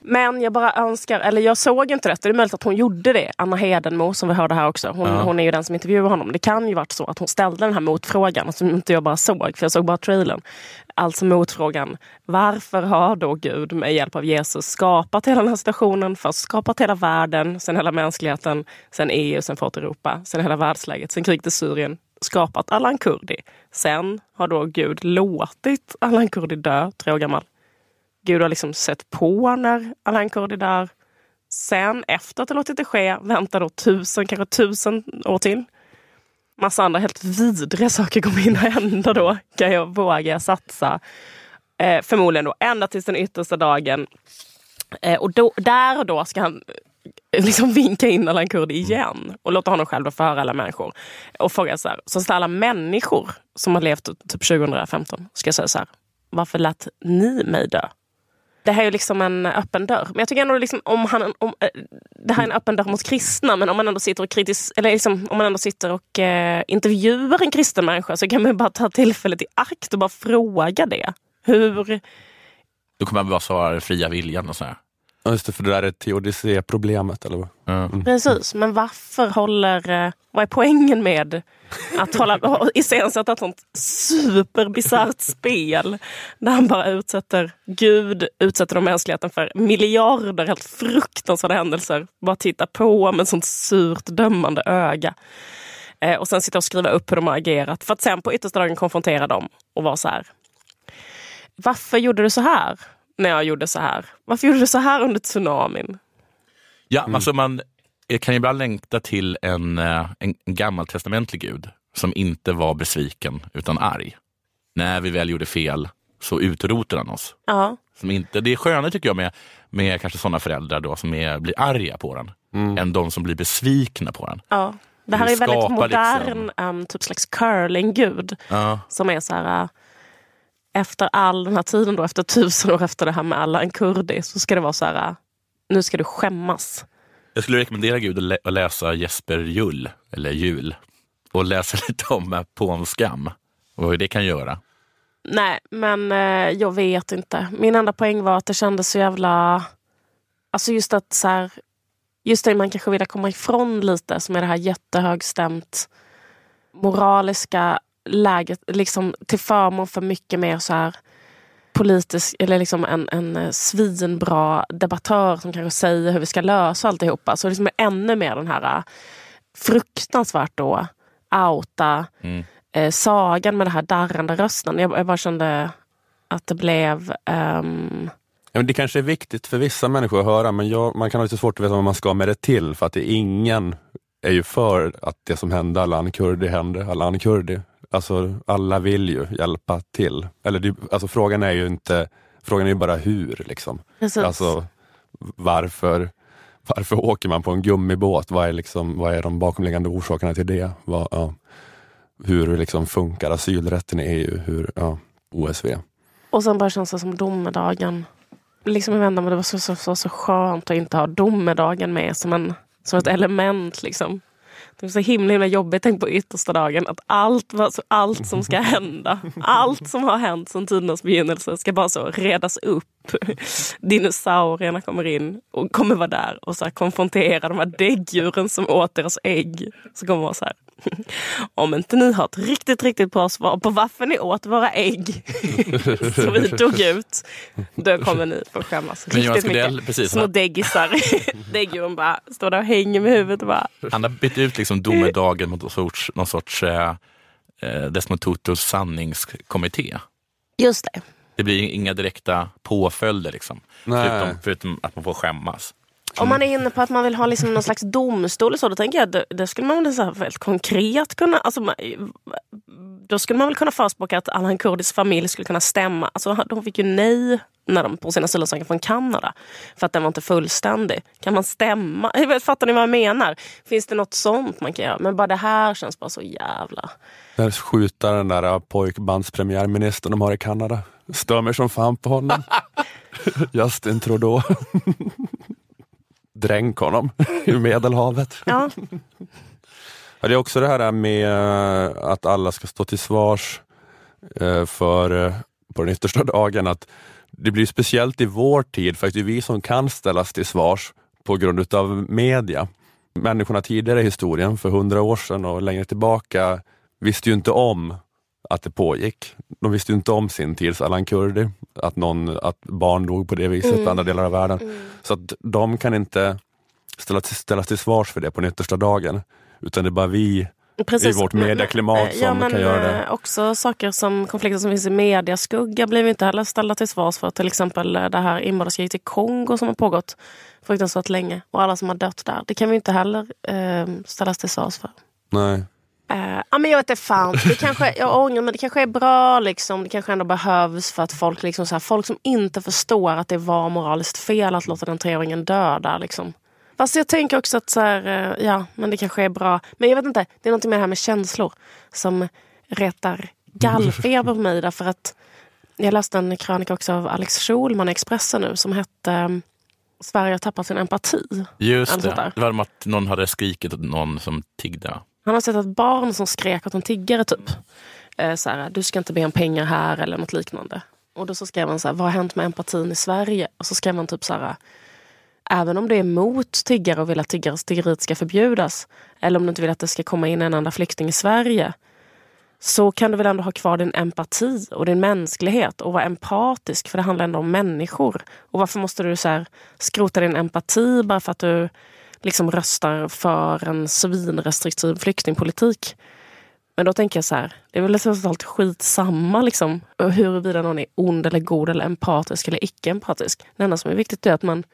Men jag bara önskar, eller jag såg inte detta. Det är möjligt att hon gjorde det. Anna Hedenmo som vi hörde här också. Hon, hon är ju den som intervjuar honom. Det kan ju varit så att hon ställde den här motfrågan som inte jag bara såg, för jag såg bara trailern. Alltså motfrågan, varför har då Gud med hjälp av Jesus skapat hela den här situationen? Först skapat hela världen, sen hela mänskligheten, sen EU, sen fått Europa, sen hela världsläget, sen kriget i Syrien, skapat Allan Kurdi. Sen har då Gud låtit Allan Kurdi dö, tre år gammal. Gud har liksom sett på när Allan Kurdi dör. Sen efter att ha låtit det ske väntar då tusen, kanske tusen år till. Massa andra helt vidriga saker kommer hinna hända då. Kan jag våga satsa. Eh, förmodligen då ända tills den yttersta dagen. Eh, och då, där och då ska han liksom vinka in Allan Kurdi igen och låta honom själv föra alla människor. Och fråga så här, så alla människor som har levt typ 2015 ska säga så här, varför lät ni mig dö? Det här är ju liksom en öppen dörr. Men jag tycker ändå liksom, om han, om, eh, det här är en öppen dörr mot kristna, men om man ändå sitter och kritis, eller liksom, om man ändå sitter och eh, intervjuar en kristen människa så kan man ju bara ta tillfället i akt och bara fråga det. Hur... Då kommer man bara svara fria viljan och sådär. Ja, Just det, för det där är teodicé-problemet, eller vad? Ja. Precis, men varför håller... eh, Vad är poängen med att hålla iscensätta ett sånt superbisarrt spel där han bara utsätter Gud, utsätter de mänskligheten för miljarder helt fruktansvärda händelser. Bara titta på med sånt surt dömande öga. Eh, och sen sitta och skriva upp hur de har agerat för att sen på yttersta dagen konfrontera dem och vara så här. Varför gjorde du så här? När jag gjorde så här. Varför gjorde du så här under tsunamin? Ja, alltså man kan ibland längta till en, eh, en, en gammaltestamentlig gud som inte var besviken utan arg. När vi väl gjorde fel så utrotar han oss. Ja. Som inte, det är skönare tycker jag med, med kanske sådana föräldrar då som är, blir arga på den än de som blir besvikna på den. ja. Det här är väldigt skapar modern, liksom- um, typ slags curlinggud. Ja. Som är så här, uh, efter all den här tiden då, efter tusen år efter det här med Allan Kurdi, så ska det vara så här, uh, nu ska du skämmas. Jag skulle rekommendera Gud att, lä- att läsa Jesper Jull, eller Jul, och läsa (laughs) lite om eh, på en skam och hur det kan göra. Nej, men eh, jag vet inte. Min enda poäng var att det kändes så jävla... Alltså just att så här, Just det man kanske vill komma ifrån lite, som är det här jättehögstämt moraliska läget, liksom till förmån för mycket mer så här politisk, eller liksom en, en eh, svinbra debattör som kanske säger hur vi ska lösa alltihopa. Så liksom ännu mer den här eh, fruktansvärt då outa Mm. eh, sagan med den här darrande rösten. Jag, jag bara kände att det blev... ehm, Ja, men det kanske är viktigt för vissa människor att höra, men jag, man kan ha lite svårt att veta vad man ska med det till, för att det är ingen är ju för att det som hände Alan Kurdi hände Alan Kurdi. Alltså, alla vill ju hjälpa till. Eller det, alltså, frågan är ju inte, frågan är ju bara hur. Liksom. Alltså, varför, varför åker man på en gummibåt? Vad är, liksom, vad är de bakomliggande orsakerna till det? Vad, ja, hur liksom funkar asylrätten i EU? Hur, ja, OSV. Och sen bara känns det som domedagen. Liksom, jag men det var så, så, så, så skönt att inte ha domedagen med som, en, som ett element. Liksom. Det var så himla, himla jobbigt tänk på yttersta dagen. Att allt, alltså allt som ska hända, allt som har hänt sedan tidernas begynnelse ska bara så redas upp. (laughs) Dinosaurierna kommer in och kommer vara där och så här konfrontera de här däggdjuren som åt deras ägg. Så kommer vara så här. (laughs) Om inte ni har ett riktigt, riktigt bra svar på varför ni åt våra ägg (laughs) som vi dog ut, då kommer ni få skämmas Men riktigt Gardell, mycket. precis, Små däggisar. Däggdjuren bara står där och hänger med huvudet och bara Han har bytt ut liksom domedagen mot någon sorts, någon sorts eh, eh, Desmond Tutus sanningskommitté. Just det. Det blir inga direkta påföljder liksom. Förutom, förutom att man får skämmas. Om man är inne på att man vill ha liksom någon slags domstol, så, då tänker jag det, det skulle man väl så här väldigt konkret kunna... Alltså, då skulle man väl kunna förespråka att Allan Kurdis familj skulle kunna stämma. Alltså, de fick ju nej när de på sin asylansökan från Kanada. För att den var inte fullständig. Kan man stämma? (laughs) Vet, Fattar ni vad jag menar? Finns det något sånt man kan göra? Men bara det här känns bara så jävla... Där skjuta den där pojkbandspremiärministern de har i Kanada. Stör mig som fan på honom. (laughs) Justin Trudeau. (laughs) Dränk honom i Medelhavet. Ja, Ja, det är också det här med eh, att alla ska stå till svars eh, för på den yttersta dagen. Att det blir speciellt i vår tid, för att det är vi som kan ställas till svars på grund utav media. Människorna tidigare i historien, för hundra år sedan och längre tillbaka, visste ju inte om att det pågick. De visste inte om sin tids Allan Kurdi, att, någon, att barn dog på det viset i andra delar av världen. Så att de kan inte ställas till svars för det på den yttersta dagen. Utan det är bara vi precis. i vårt medieklimat eh, ja, som men, kan göra det. eh, Också saker som konflikter som finns i mediaskugga blir vi inte heller ställda till svars för. Till exempel eh, det här inbördeskriget i Kongo som har pågått fruktansvärt länge. Och alla som har dött där. Det kan vi inte heller eh, ställas till svars för. Nej. Eh, ja, men jag vet inte fan. Det kanske, jag ångrar men det kanske är bra. Liksom. Det kanske ändå behövs för att folk, liksom, så här, folk som inte förstår att det var moraliskt fel att låta den treåringen dö där. Liksom. Fast jag tänker också att så här, eh, ja, men det kanske är bra. Men jag vet inte, det är något med det här med känslor som retar gallfeber på mig. Därför att jag läste en krönika också av Alex Schulman i Expressen nu som hette eh, Sverige har tappat sin empati. Just det. Det var om att någon hade skrikit åt någon som tiggde. Han har sett ett barn som skrek åt en tiggare typ. Eh, så här, du ska inte be om pengar här eller något liknande. Och då så skrev han så här, vad har hänt med empatin i Sverige? Och så skrev han typ så här, även om du är emot tiggare och vill att tiggares tiggeriet ska förbjudas. Eller om du inte vill att det ska komma in en enda flykting i Sverige. Så kan du väl ändå ha kvar din empati och din mänsklighet och vara empatisk för det handlar ändå om människor. Och varför måste du så här, skrota din empati bara för att du liksom röstar för en svinrestriktiv flyktingpolitik? Men då tänker jag så här, det är väl liksom totalt skitsamma liksom, huruvida någon är ond eller god eller empatisk eller icke empatisk. Det enda som är viktigt är att man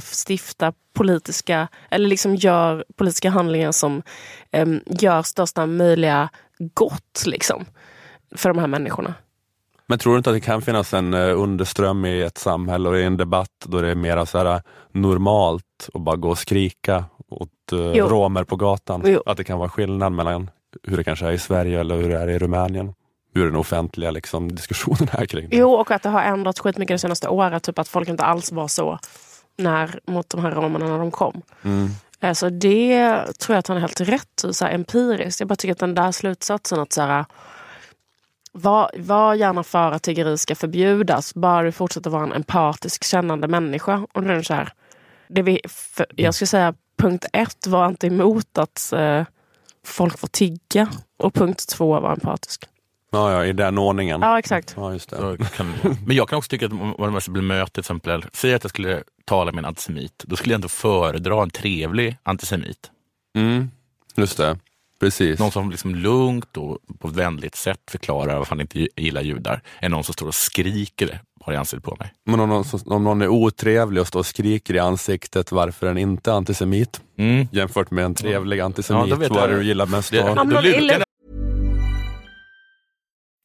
stiftar politiska, eller liksom gör politiska handlingar som eh, gör största möjliga gott liksom, för de här människorna. Men tror du inte att det kan finnas en eh, underström i ett samhälle och i en debatt då det är mer så här normalt att bara gå och skrika åt uh, romer på gatan? Jo. Att det kan vara skillnad mellan hur det kanske är i Sverige eller hur det är i Rumänien? Hur den offentliga liksom, diskussionen är kring det. Jo, och att det har ändrats skitmycket det senaste året. Typ att folk inte alls var så när, mot de här romerna när de kom. Mm. Alltså det tror jag att han är helt rätt i, så här, empiriskt. Jag bara tycker att den där slutsatsen att så här, var, var gärna för att tiggeri ska förbjudas, bara du fortsätter vara en empatisk kännande människa. Och är så här, det vi, för, jag skulle säga punkt ett var inte emot att eh, folk får tigga och punkt två var empatisk. Ja, ja, i den ordningen. Ja, exakt. Ja, just det. Kan, men jag kan också tycka att om man blir möte, till exempel, säg att jag skulle tala med en antisemit, då skulle jag ändå föredra en trevlig antisemit. Mm, just det. Precis. Någon som liksom lugnt och på ett vänligt sätt förklarar varför han inte gillar judar, än någon som står och skriker har i ansiktet på mig. Men om någon, om någon är otrevlig och står och skriker i ansiktet varför den inte är antisemit, mm. jämfört med en trevlig antisemit, ja, vad är det du gillar mest då? Det,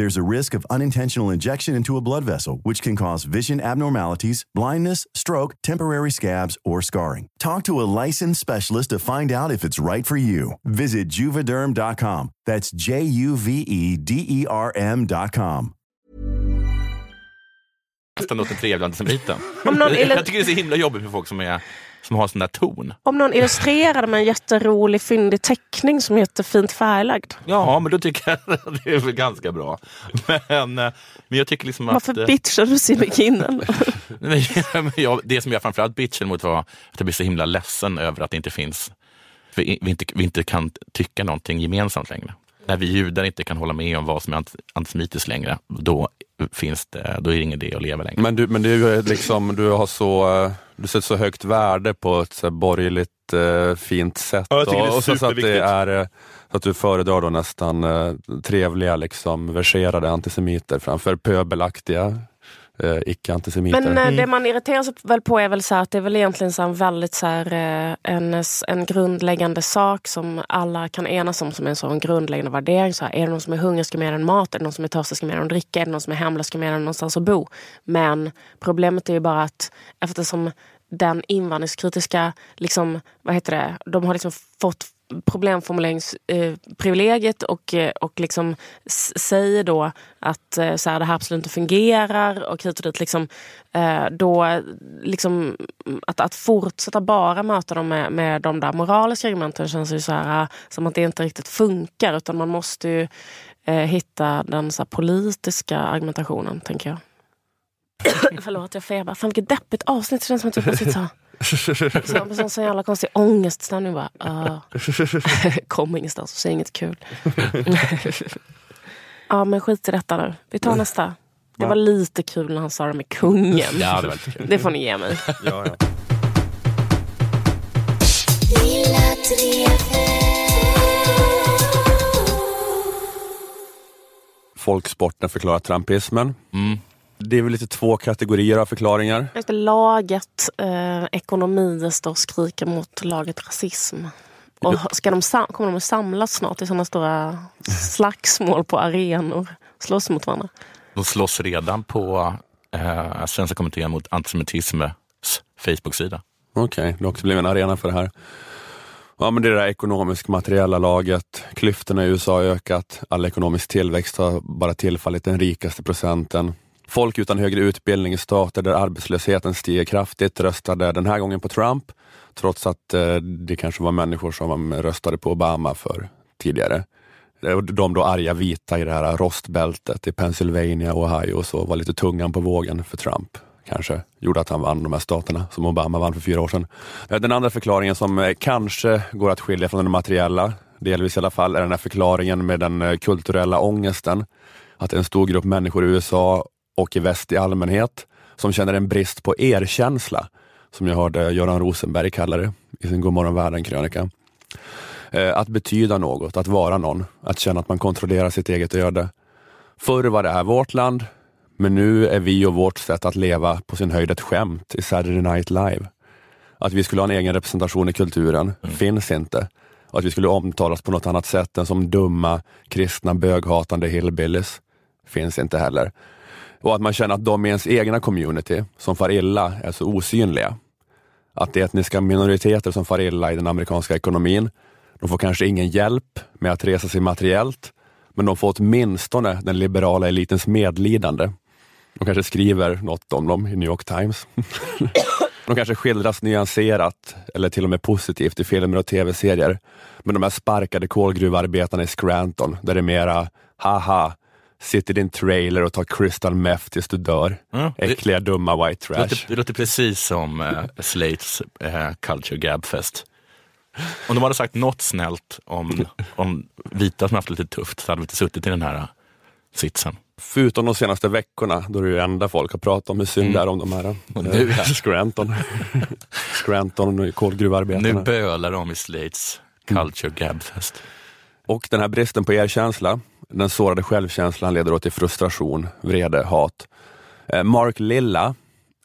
There's a risk of unintentional injection into a blood vessel, which can cause vision abnormalities, blindness, stroke, temporary scabs, or scarring. Talk to a licensed specialist to find out if it's right for you. Visit juvederm.com. That's J U V E D E R M.com. Nästan åt den trevliga antisemiten. Jag tycker det är så himla jobbigt för folk som är som har sån där ton. Om någon illustrerade med en jätterolig fyndig teckning som heter Fint färglagd. Ja, men då tycker jag att (laughs) det är väl ganska bra. Men, eh, men jag tycker liksom att... Varför bitchar du Simme Kinnen? (laughs) det som jag framförallt bitchade mot var att jag blir så himla ledsen över att det inte finns vi, vi, inte, vi inte kan tycka någonting gemensamt längre. När vi judar inte kan hålla med om vad som är antisemitiskt längre, då, finns det, då är det ingen idé att leva längre. Men du, men du, är liksom, du har så, eh, du sätter så högt värde på ett så borgerligt eh, fint sätt. Ja, och, och så, så, att det är, eh, så att du föredrar då nästan eh, trevliga, liksom, verserade antisemiter framför pöbelaktiga eh, icke-antisemiter. Men eh, mm. det man irriterar sig väl på är väl så att det är väl egentligen så en väldigt så här, eh, en, en grundläggande sak som alla kan enas om som en sån grundläggande värdering. Så här, är det någon som är hungrig ska mer än mat? Är det någon som är törstig ska mer än dricka? Är det någon som är hemlös ska mer än någonstans att bo? Men problemet är ju bara att eftersom den invandringskritiska, liksom, vad heter det, de har liksom fått problemformuleringsprivilegiet och, eh, och liksom säger då att eh, så här, det här absolut inte fungerar och hit och dit. Liksom, eh, då, liksom, att, att fortsätta bara möta dem med, med de där moraliska argumenten känns ju så här, eh, som att det inte riktigt funkar utan man måste ju eh, hitta den så politiska argumentationen, tänker jag. (coughs) Förlåt, jag febar. Fan vilket deppigt avsnitt. Det känns som att jag precis sa så, så, så jävla konstig ångeststämning bara. Uh. (laughs) Kom ingenstans, säg inget kul. (laughs) ja men skit i detta nu. Vi tar nästa. Det var lite kul när han sa det med kungen. Ja, det, var lite kul. det får ni ge mig. ja, ja. Folksporten förklarar trampismen. Mm. Det är väl lite två kategorier av förklaringar. Laget eh, ekonomi står och skriker mot laget rasism. Och ska de kommer de att samlas snart i sådana stora slagsmål på arenor? Slåss mot varandra? De slåss redan på eh, Svenska kommittén mot antisemitisms Facebook-sida. Okej, okay, det har också blivit en arena för det här. Ja, men det är det ekonomiskt materiella laget. Klyftorna i USA har ökat. All ekonomisk tillväxt har bara tillfallit den rikaste procenten. Folk utan högre utbildning i stater där arbetslösheten stiger kraftigt röstade den här gången på Trump, trots att eh, det kanske var människor som röstade på Obama för tidigare. Eh, de då arga vita i det här rostbältet i Pennsylvania och Ohio och så var lite tungan på vågen för Trump kanske gjorde att han vann de här staterna som Obama vann för fyra år sedan. Eh, den andra förklaringen som kanske går att skilja från den materiella, delvis i alla fall, är den här förklaringen med den kulturella ångesten. Att en stor grupp människor i USA och i väst i allmänhet som känner en brist på erkänsla, som jag hörde Göran Rosenberg kalla det i sin Godmorgon världen-krönika. Att betyda något, att vara någon, att känna att man kontrollerar sitt eget öde. Förr var det här vårt land, men nu är vi och vårt sätt att leva på sin höjd ett skämt i Saturday Night Live. Att vi skulle ha en egen representation i kulturen mm. finns inte. Och att vi skulle omtalas på något annat sätt än som dumma, kristna, böghatande hillbillies finns inte heller. Och att man känner att de i ens egna community som far illa är så osynliga. Att det etniska minoriteter som far illa i den amerikanska ekonomin, de får kanske ingen hjälp med att resa sig materiellt, men de får åtminstone den liberala elitens medlidande de kanske skriver något om dem i New York Times. (coughs) De kanske skildras nyanserat eller till och med positivt i filmer och tv-serier. Men de här sparkade kolgruvarbetarna i Scranton, där det är mera haha, sitter i din trailer och tar crystal meth tills du dör. Mm, Äckliga, det, dumma white trash. Det låter, det låter precis som uh, Slates uh, Culture Gabfest. Om de hade sagt något snällt om, om vita som haft lite tufft så hade vi inte suttit i den här uh, sitsen. Förutom de senaste veckorna, då det är det enda folk har pratat om hur synd det mm. är om de här nu, ja. (laughs) Scranton. (laughs) Scranton kolgruvarbetarna. Nu bölar de i Slates Culture Gabfest. Och den här bristen på erkänsla, den sårade självkänslan leder då till frustration, vrede, hat. Eh, Mark Lilla,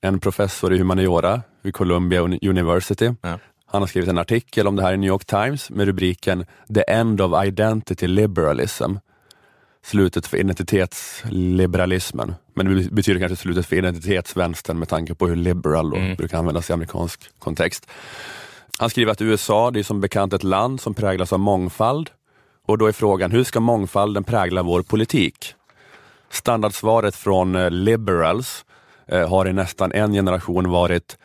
en professor i humaniora vid Columbia University, ja. han har skrivit en artikel om det här i New York Times med rubriken The End of Identity Liberalism slutet för identitetsliberalismen. Men det betyder kanske slutet för identitetsvänstern med tanke på hur liberal då mm. brukar användas i amerikansk kontext. Han skriver att USA det är som bekant ett land som präglas av mångfald och då är frågan, hur ska mångfalden prägla vår politik? Standardsvaret från eh, liberals eh, har i nästan en generation varit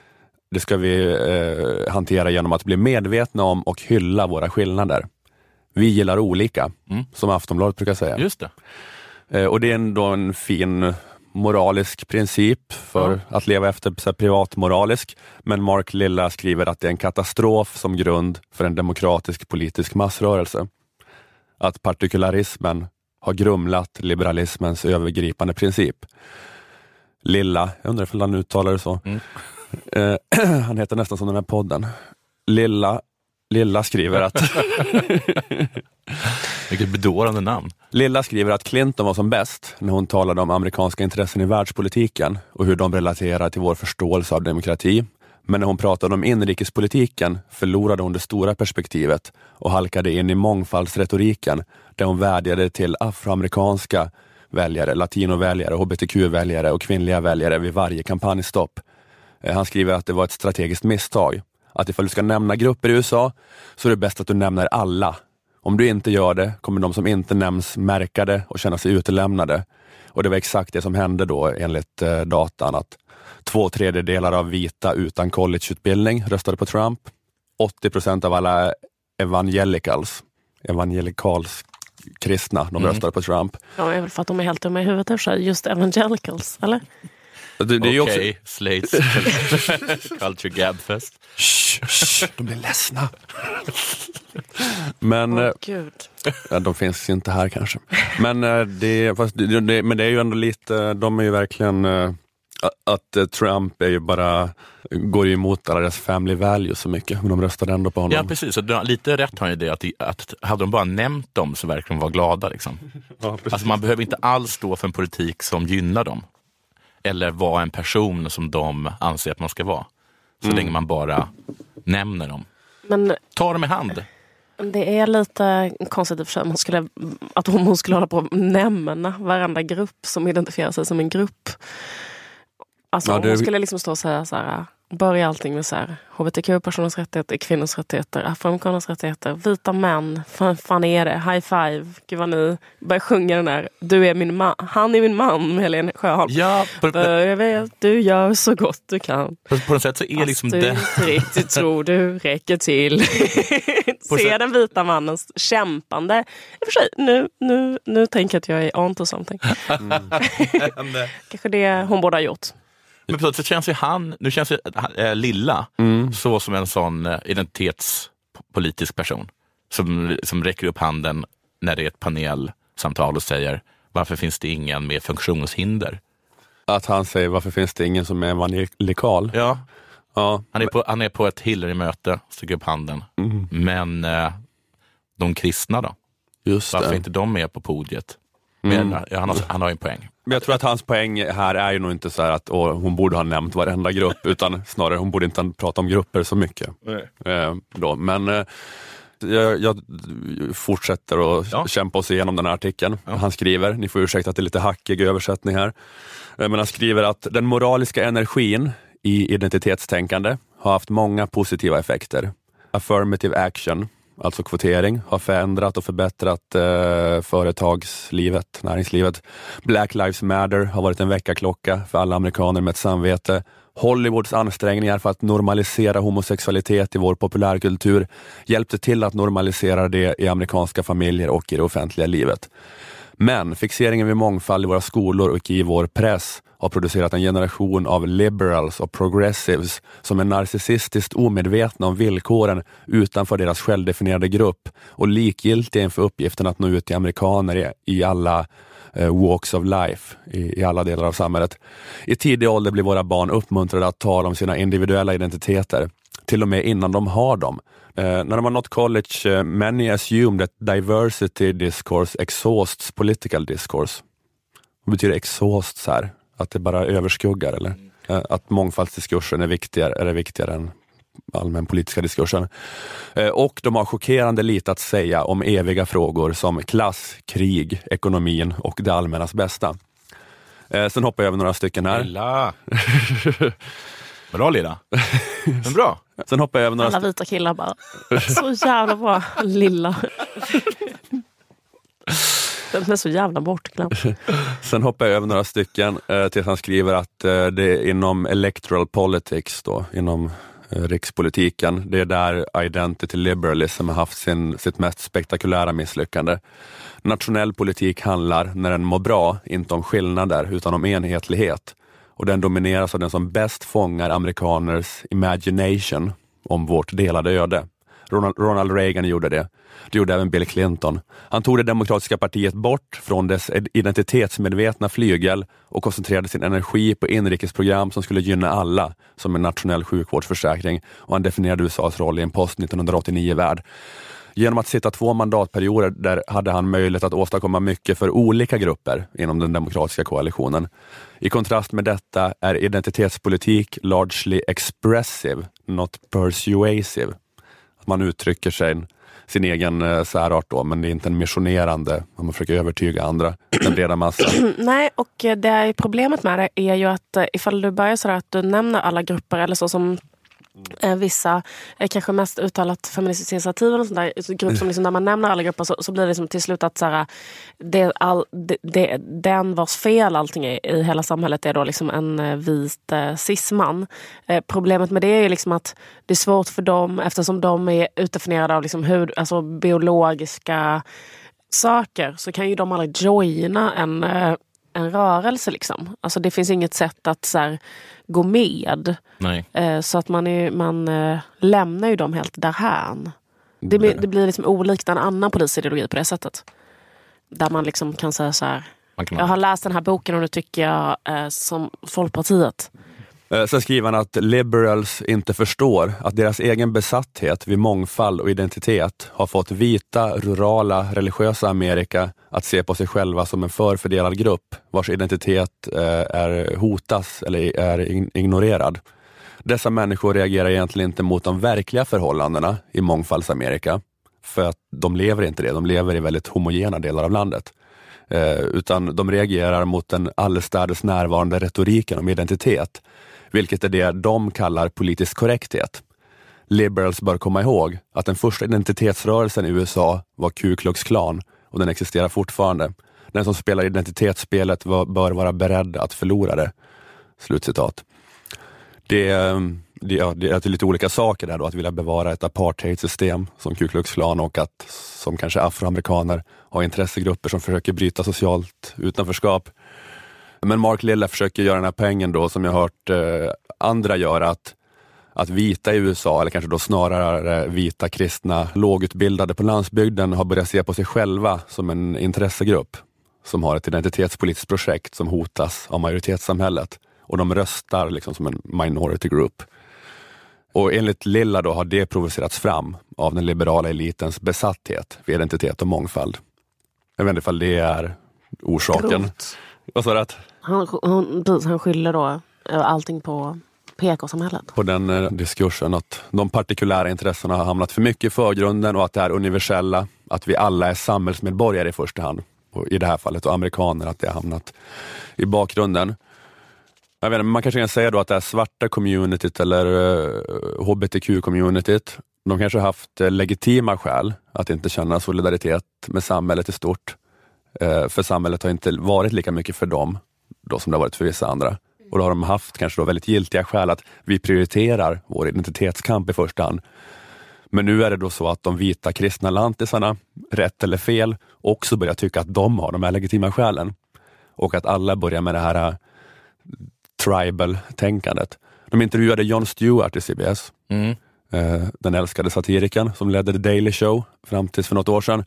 det ska vi eh, hantera genom att bli medvetna om och hylla våra skillnader. Vi gillar olika, mm. som Aftonbladet brukar säga. Just det. Eh, och det är ändå en fin moralisk princip för ja. att leva efter, så privatmoralisk. Men Mark Lilla skriver att det är en katastrof som grund för en demokratisk politisk massrörelse. Att partikularismen har grumlat liberalismens övergripande princip. Lilla, jag undrar om han uttalar det så. Mm. Eh, (clears throat) han heter nästan som den här podden. Lilla Lilla skriver att... (laughs) Vilket bedårande namn. Lilla skriver att Clinton var som bäst när hon talade om amerikanska intressen i världspolitiken och hur de relaterar till vår förståelse av demokrati. Men när hon pratade om inrikespolitiken förlorade hon det stora perspektivet och halkade in i mångfaldsretoriken där hon vädjade till afroamerikanska väljare, latinoväljare, hbtq-väljare och kvinnliga väljare vid varje kampanjstopp. Eh, han skriver att det var ett strategiskt misstag att ifall du ska nämna grupper i USA så är det bäst att du nämner alla. Om du inte gör det kommer de som inte nämns märka det och känna sig utelämnade. Och det var exakt det som hände då enligt eh, datan att två tredjedelar av vita utan collegeutbildning röstade på Trump. 80 procent av alla evangelicals, evangelicals kristna, de mm. röstade på Trump. Ja, det är väl för att de är helt dumma i huvudet, just evangelicals, eller? Det, det Okej, också... Slates (laughs) Culture Gabfest. Shh, shh, de blir ledsna. men, oh, ja, de finns inte här kanske. Men, eh, det, fast det, det, men det är ju ändå lite, de är ju verkligen eh, att Trump är ju bara, går ju emot alla deras family values så mycket, men de röstade ändå på honom. Ja precis, och lite rätt har ju det att, att hade de bara nämnt dem så verkar de vara glada. Liksom. (laughs) Ja, alltså man behöver inte alls stå för en politik som gynnar dem eller vara en person som de anser att man ska vara. Så mm. länge man bara nämner dem. Men, Ta dem i hand. Det är lite konstigt i och för sig man skulle, att hon skulle hålla på att nämna varenda grupp som identifierar sig som en grupp. Alltså ja, det... hon skulle liksom stå och säga så här, börjar allting med så här, hbtq-personers rättigheter, kvinnors rättigheter, afroamerikaners rättigheter, vita män, fan, fan är det, high five, gud vad ni börjar sjunga den där, du är min man, han är min man med Helene Sjöholm. Ja, på, Jag vet, du gör så gott du kan. på, på något sätt så är liksom Fast du det... inte riktigt tror du räcker till. (laughs) Se den vita mannens kämpande. I och för sig, nu, nu, nu tänker jag att jag är on to something. (laughs) (laughs) Kanske det hon borde ha gjort. Men sätt känns ju han, nu känns ju äh, Lilla så som en sån äh, identitetspolitisk person. Som, som räcker upp handen när det är ett panelsamtal och säger varför finns det ingen med funktionshinder? Att han säger varför finns det ingen som är evangelikal? Ja, Ja, han är på, han är på ett Hillary-möte, sticker upp handen. Men äh, de kristna då? just Varför är det. inte de med på podiet? Men, ja, han, har, han har en poäng. Men jag tror att hans poäng här är ju nog inte så här att åh, hon borde ha nämnt varenda grupp, utan snarare hon borde inte prata om grupper så mycket. Eh, då. Men eh, jag, jag fortsätter att Ja. kämpa oss igenom den här artikeln. Han skriver, ni får ursäkta att det är lite hackig översättning här, eh, men han skriver att den moraliska energin i identitetstänkande har haft många positiva effekter. Affirmative action, alltså kvotering, har förändrat och förbättrat eh, företagslivet, näringslivet. Black Lives Matter har varit en väckarklocka för alla amerikaner med ett samvete. Hollywoods ansträngningar för att normalisera homosexualitet i vår populärkultur hjälpte till att normalisera det i amerikanska familjer och i det offentliga livet. Men fixeringen vid mångfald i våra skolor och i vår press har producerat en generation av liberals och progressives som är narcissistiskt omedvetna om villkoren utanför deras självdefinierade grupp och likgiltiga inför uppgiften att nå ut till amerikaner i, i alla eh, walks of life, i, i alla delar av samhället. I tidig ålder blir våra barn uppmuntrade att tala om sina individuella identiteter, till och med innan de har dem. Eh, när de har nått college, eh, many assume that diversity discourse exhausts political discourse. Vad betyder exhaust här? Att det bara överskuggar eller? Eh, att mångfaldsdiskursen är viktigare, är det viktigare än allmän politiska diskursen. Eh, och de har chockerande lite att säga om eviga frågor som klass, krig, ekonomin och det allmännas bästa. Eh, Sen hoppar jag över några stycken här. Lilla! Bra Lilla. Men bra. Sen hoppar jag över några Alla vita killar bara, så jävla bra. Lilla. (laughs) Den är så jävla bortglömd. (laughs) Sen hoppar jag över några stycken eh, tills han skriver att eh, det är inom electoral politics, då, inom eh, rikspolitiken, det är där identity liberalism har haft sin, sitt mest spektakulära misslyckande. Nationell politik handlar, när den mår bra, inte om skillnader utan om enhetlighet. Och den domineras av den som bäst fångar amerikaners imagination om vårt delade öde. Ronald, Ronald Reagan gjorde det. Det gjorde även Bill Clinton. Han tog det demokratiska partiet bort från dess identitetsmedvetna flygel och koncentrerade sin energi på inrikesprogram som skulle gynna alla, som en nationell sjukvårdsförsäkring. Och han definierade USAs roll i en post 1989-värld. Genom att sitta två mandatperioder där hade han möjlighet att åstadkomma mycket för olika grupper inom den demokratiska koalitionen. I kontrast med detta är identitetspolitik largely expressive, not persuasive. Att man uttrycker sig, sin egen eh, särart då, men det är inte en missionerande, man försöker övertyga andra, (clears throat) den breda massan. (clears throat) Nej, och eh, det är problemet med det är ju att eh, ifall du börjar sådär att du nämner alla grupper eller så som Eh, vissa, kanske mest uttalat feministiskt initiativ och sånt där, grupp som liksom, när man nämner alla grupper så, så blir det liksom till slut att såhär, det, all, det, det, den vars fel allting är i hela samhället är då liksom en eh, vit eh, cisman. Eh, problemet med det är liksom att det är svårt för dem eftersom de är utdefinierade av liksom hur, alltså biologiska saker så kan ju de aldrig joina en, eh, en rörelse. Liksom. Alltså det finns inget sätt att så här, gå med. Eh, så att man, är, man eh, lämnar ju dem helt därhän. Det blir, det blir liksom olikt en annan polisideologi på det sättet. Där man liksom kan säga så här. Jag har läst den här boken och nu tycker jag eh, som Folkpartiet. Eh, sen skriver han att liberals inte förstår att deras egen besatthet vid mångfald och identitet har fått vita, rurala, religiösa Amerika att se på sig själva som en förfördelad grupp vars identitet eh, är hotas eller är ignorerad. Dessa människor reagerar egentligen inte mot de verkliga förhållandena i mångfaldsamerika, för att de lever inte det. De lever i väldigt homogena delar av landet. Eh, utan de reagerar mot den allestädes närvarande retoriken om identitet vilket är det de kallar politisk korrekthet. Liberals bör komma ihåg att den första identitetsrörelsen i USA var Ku Klux Klan och den existerar fortfarande. Den som spelar identitetsspelet bör vara beredd att förlora det. Slutcitat. Det, det, ja, det är lite olika saker där då, att vilja bevara ett apartheidsystem som Ku Klux Klan och att som kanske afroamerikaner ha intressegrupper som försöker bryta socialt utanförskap. Men Mark Lilla försöker göra den här pengen då som jag hört eh, andra göra, att, att vita i USA, eller kanske då snarare vita kristna lågutbildade på landsbygden har börjat se på sig själva som en intressegrupp som har ett identitetspolitiskt projekt som hotas av majoritetssamhället och de röstar liksom som en minority group. Och enligt Lilla då har det provocerats fram av den liberala elitens besatthet för identitet och mångfald. Jag vet inte ifall det är orsaken. Vad sa du? Han, hon, han skyller då eh, allting på PK-samhället. På den eh, diskursen att de partikulära intressena har hamnat för mycket i förgrunden och att det är universella, att vi alla är samhällsmedborgare i första hand. Och I det här fallet och amerikaner, att det har hamnat i bakgrunden. Jag vet man kanske kan säga då att det här svarta communityt eller uh, eh, hbtq-communityt, de kanske har haft uh, legitima skäl att inte känna solidaritet med samhället i stort. Uh, för samhället har inte varit lika mycket för dem då som det har varit för vissa andra. Och då har de haft kanske då väldigt giltiga skäl att vi prioriterar vår identitetskamp i första hand. Men nu är det då så att de vita kristna lantisarna, rätt eller fel, också börjar tycka att de har de här legitima skälen. Och att alla börjar med det här tribal-tänkandet. De intervjuade Jon Stewart i CBS, mm. eh, den älskade satirikern som ledde The Daily Show fram tills för något år sedan.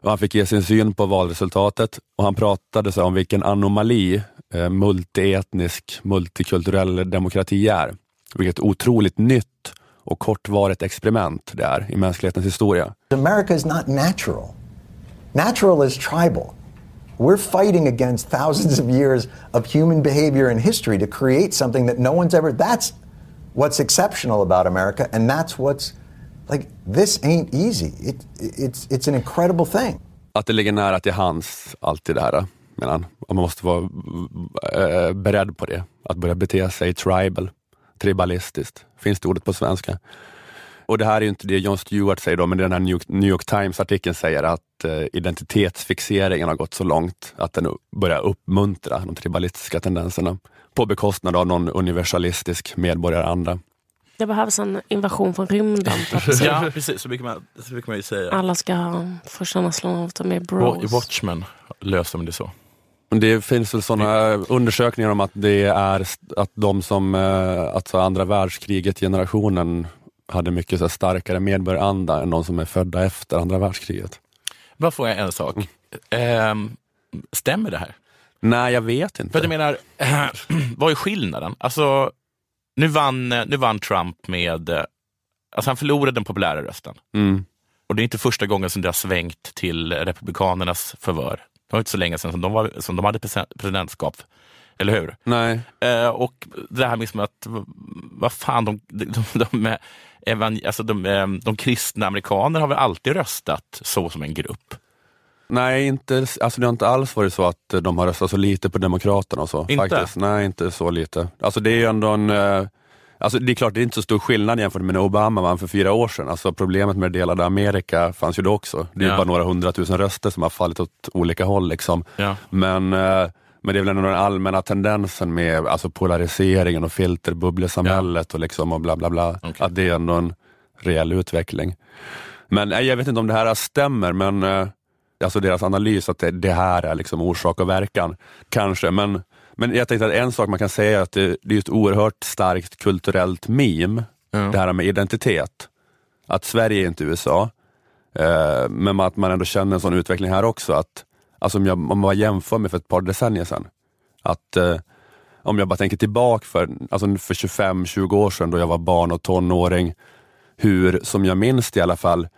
Och han fick ge sin syn på valresultatet och han pratade så om vilken anomali eh, multietnisk, multikulturell demokrati är. Vilket otroligt nytt och kortvarigt experiment det är i mänsklighetens historia. America is not natural. Natural is tribal. We're fighting against thousands of years of human behavior and history to create something that no one's ever. That's what's exceptional about America, and that's what's like. This ain't easy. It, it's it's an incredible thing. Att det ligger nära till hands, alltid det här, menar han. Man måste vara äh, beredd på det. Att börja bete sig tribal, tribalistiskt. Finns det ordet på svenska? Och det här är ju inte det Jon Stewart säger då, men den här New York Times-artikeln säger att eh, identitetsfixeringen har gått så långt att den börjar uppmuntra de tribalistiska tendenserna på bekostnad av någon universalistisk medborgaranda. Det behövs en invasion från rymden. (laughs) ja, precis. Så brukar, man, så brukar man ju säga. Alla ska få känna att de är bros. I Watchmen löser man det så. Det finns väl sådana undersökningar om att det är att de som, eh, alltså andra världskriget, generationen hade mycket så starkare medborgaranda än de som är födda efter andra världskriget. Bara får jag en sak. Mm. Eh, stämmer det här? Nej, jag vet inte. För jag menar, (clears throat) vad är skillnaden? Alltså, nu vann, nu vann Trump med... Alltså han förlorade den populära rösten. Mm. Och det är inte första gången som det har svängt till Republikanernas favör. Det var inte så länge sedan som de, var, som de hade presidentskap. Eller hur? Nej. Eh, och det här med att, vad fan, de, de, de, de alltså de, eh, de kristna amerikaner har väl alltid röstat så som en grupp? Nej, inte, alltså det har inte alls varit så att de har röstat så lite på Demokraterna och så. Inte? Faktiskt. Nej, inte så lite. Alltså det är ändå en eh, Alltså det är klart, det är inte så stor skillnad jämfört med när Obama vann för fyra år sedan. Alltså problemet med det delade Amerika fanns ju då också. Det är ja. bara några hundratusen röster som har fallit åt olika håll. Liksom. Ja. Men eh, men det är väl ändå den allmänna tendensen med alltså polariseringen och filterbubblesamhället ja. och, liksom och bla bla bla. Okay. Att det är ändå en reell utveckling. Men jag vet inte om det här stämmer, men eh, alltså deras analys att det, det, här är liksom orsak och verkan. Kanske, men, men jag tänkte att en sak man kan säga är att det, det är ett oerhört starkt kulturellt meme, ja. det här med identitet. Att Sverige är inte USA, eh, men att man ändå känner en sån utveckling här också. att Alltså om, jag, om man jämför med för ett par decennier sedan. Att eh, om jag bara tänker tillbaka för, alltså för 25-20 år sedan då jag var barn och tonåring, hur, som jag minns det i alla fall,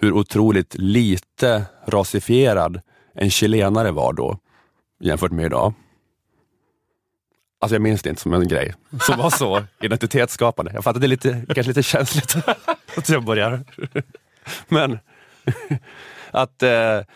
hur otroligt lite rasifierad en chilenare var då jämfört med idag. Alltså jag minns det inte som en grej som var så (laughs) identitetsskapande. Jag fattar att det är lite, kanske lite känsligt (laughs) att jag börjar. Men att, eh,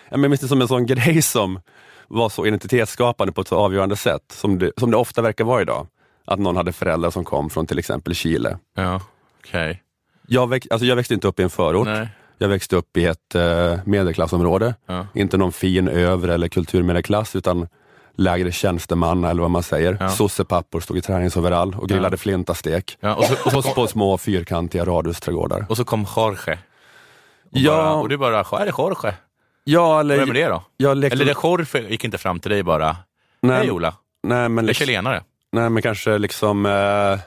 jag minns det som en sån grej som var så identitetsskapande på ett så avgörande sätt, som det, som det ofta verkar vara idag. att någon hade föräldrar som kom från till exempel Chile. Ja, okej. Jag, väx, alltså jag växte inte upp i en förort. Nej. Jag växte upp i ett eh, medelklassområde. Ja. Inte någon fin övre eller kulturmedelklass utan lägre tjänstemanna eller vad man säger. Ja. Sossepappor stod i träningsoverall och grillade Ja. flintastek. Ja, och, så, och, så På, på små fyrkantiga radhusträdgårdar. och så kom Jorge. Och, Ja. bara, och du bara, är det Jorge? Ja, eller... Vem är det då? Jag lekte, Eller det Jorge gick inte fram till dig bara, nej, hej Ola, nej, men, jag är liksom, chilenare. nej, men kanske liksom... Eh,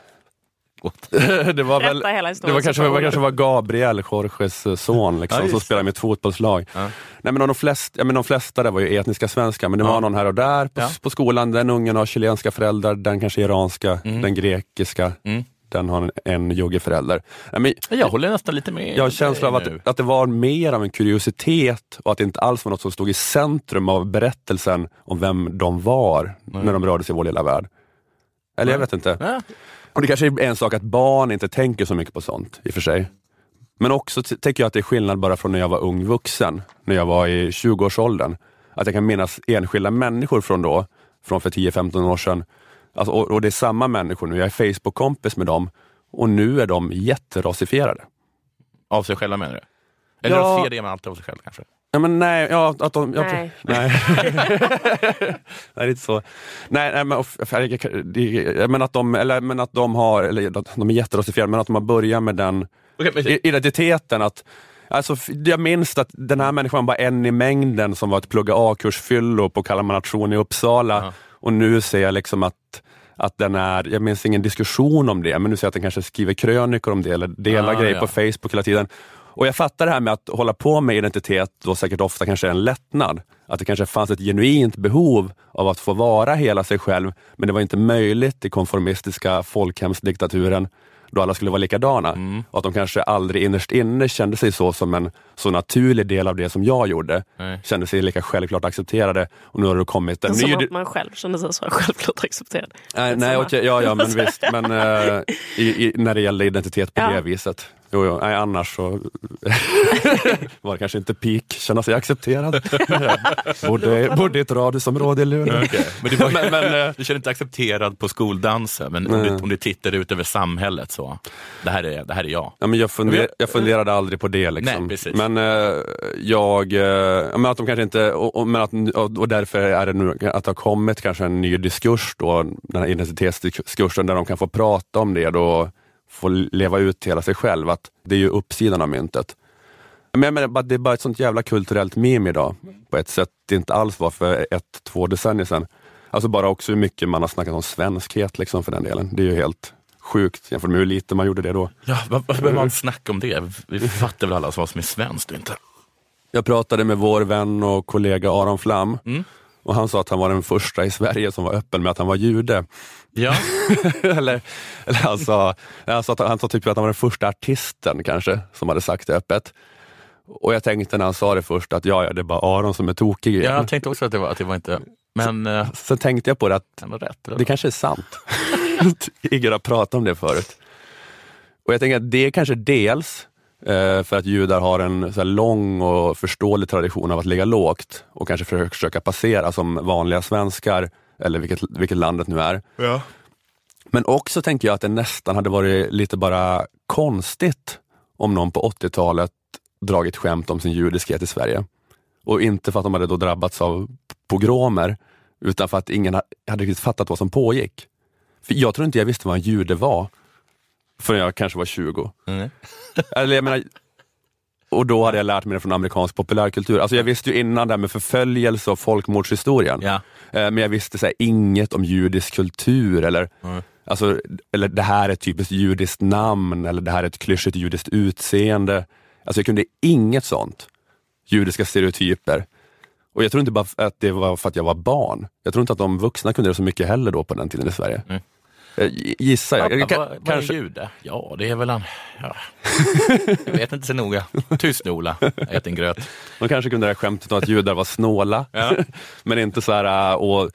(laughs) det var väl... Det var kanske, var kanske var Gabriel, Jorges eh, son, liksom, Ja, som spelade med ett fotbollslag. Ja. Nej, men de, flesta, ja, men de flesta där var ju etniska svenskar, men det Ja. var någon här och där på, Ja. på skolan. Den ungen har chilenska föräldrar, den kanske iranska, Mm. den grekiska, Mm. den har en, en juggeförälder. Nej, men Jag håller nästan lite med jag har dig känslan av att, att det var mer av en kuriositet och att det inte alls var något som stod i centrum av berättelsen om vem de var när de rörde sig i vår lilla värld. Eller jag Nej. vet inte. Ja. Och Det kanske är en sak att barn inte tänker så mycket på sånt i och för sig. Men också tänker jag att det är skillnad bara från när jag var ung vuxen, när jag var i 20-årsåldern. Att jag kan minnas enskilda människor från då, från för 10-15 år sedan. Alltså, och, och det är samma människor nu, jag är Facebook-kompis med dem och nu är de jätterasifierade. Av sig själva menar du? Eller Ja. de ser det man alltid av sig själv kanske? Ja, men nej, ja, att de... Ja, Nej. nej. (laughs) nej, det är inte så. Nej, nej men, det- men, att de, eller, men att de har, eller att de är jätterasifierade, men att de har börjat med den Okej, men, identiteten. att Alltså, jag minns att den här människan var en i mängden som var ett plugga A-kursfyllo på Kalmar nation i Uppsala. Ja. Och nu ser jag liksom att, att den är, jag minns ingen diskussion om det, men nu ser jag att den kanske skriver krönikor om det eller delar Ah, grejer ja. på Facebook hela tiden. Och jag fattar det här med att hålla på med identitet då säkert ofta kanske är en lättnad. Att det kanske fanns ett genuint behov av att få vara hela sig själv, men det var inte möjligt i konformistiska folkhemsdiktaturen då alla skulle vara likadana. Mm. Och att de kanske aldrig innerst inne kände sig så som en så naturlig del av det som jag gjorde. Nej. Kände sig lika självklart accepterade. Och nu har det kommit en Som ny... att man själv kände sig så självklart accepterad. Nej, nej okej, ja, ja, men (laughs) visst. Men eh, i, i, när det gäller identitet på Ja. det viset. Jo, jo, nej, annars så (laughs) var det kanske inte peak, känna sig accepterad. (laughs) bodde, bodde i ett radhusområde i Luleå. men, du, var, Men, men, eh, du känner inte accepterad på skoldansen, men om du, om du tittar ut över samhället så, det här är, det här är jag. Ja, men jag, funder, jag funderade aldrig på det. Liksom. Nej, precis. Men eh, jag, eh, men att de kanske inte, och, och, men att, och, och därför är det nu att det har kommit kanske en ny diskurs då, den här identitetsdiskursen där de kan få prata om det då, få leva ut hela sig själv. Att det är ju uppsidan av myntet. Men jag menar, det är bara ett sånt jävla kulturellt meme idag på ett sätt det inte alls var för ett, två decennier sedan. Alltså bara också hur mycket man har snackat om svenskhet liksom för den delen. Det är ju helt sjukt jämfört med hur lite man gjorde det då. Ja, vad- varför behöver man snacka om det? Vi fattar väl alla vad som är svenskt och inte? Jag pratade med vår vän och kollega Aron Flam Mm. Och han sa att han var den första i Sverige som var öppen med att han var jude. Ja, (laughs) eller, eller han, sa, han, sa att, han sa typ att han var den första artisten kanske som hade sagt det öppet. Och jag tänkte när han sa det först att ja, ja det är bara Aron som är tokig igen. jag tänkte också att det var, att det var inte... Men eh, Sen tänkte jag på det att rätt. Eller? det kanske är sant. (laughs) Ingen har pratat om det förut. Och jag tänker att det är kanske dels för att judar har en så lång och förståelig tradition av att ligga lågt och kanske försöka, passera som vanliga svenskar, eller vilket, vilket landet nu är. Ja. Men också tänker jag att det nästan hade varit lite bara konstigt om någon på 80-talet dragit skämt om sin judiskhet i Sverige. Och inte för att de hade då drabbats av pogromer, utan för att ingen ha- hade riktigt fattat vad som pågick. För jag tror inte jag visste vad en jude var förrän jag kanske var 20. Mm. Eller jag menar, och då hade jag lärt mig det från amerikansk populärkultur. Alltså jag visste ju innan det här med förföljelse och folkmordshistorien. Ja. Eh, Men jag visste så här, inget om judisk kultur eller, Mm. alltså, eller det här är ett typiskt judiskt namn eller det här är ett klyschigt judiskt utseende. Alltså jag kunde inget sånt. Judiska stereotyper. Och jag tror inte bara att det var för att jag var barn. Jag tror inte att de vuxna kunde det så mycket heller då på den tiden i Sverige. Mm. Eh, Gissar jag. Pappa, vad, vad är kanske, en jude? Ja, det är väl han... Ja. (laughs) Jag vet inte så noga. Tyst nu Ola, ät en gröt. de kanske kunde det här skämtet om att judar var snåla. Ja. (laughs) Men inte så här, äh, och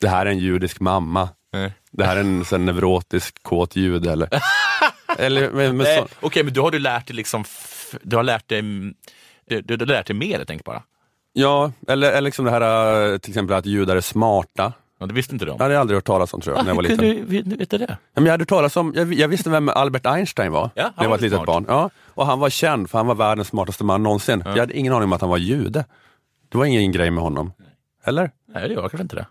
det här är en judisk mamma. Nej. Det här är en sån neurotisk kåt jude. Eller, (laughs) eller, men, men så, Okej, men då har du lärt dig liksom... Du har lärt dig... Du, du har lärt dig mer helt enkelt bara. Ja, eller, eller liksom det här äh, till exempel att judar är smarta. Ja, det visste inte de. Jag hade aldrig hört talas om tror jag, när jag var Hur liten. kunde du, du det? Ja, men jag hade talas om, jag, jag visste vem Albert Einstein var Ja, han när jag var var ett litet smart. barn. Ja, och han var känd för han var världens smartaste man någonsin. Jag hade ingen aning om att han var jude. Det var ingen grej med honom. Eller? Nej, det var kanske inte det.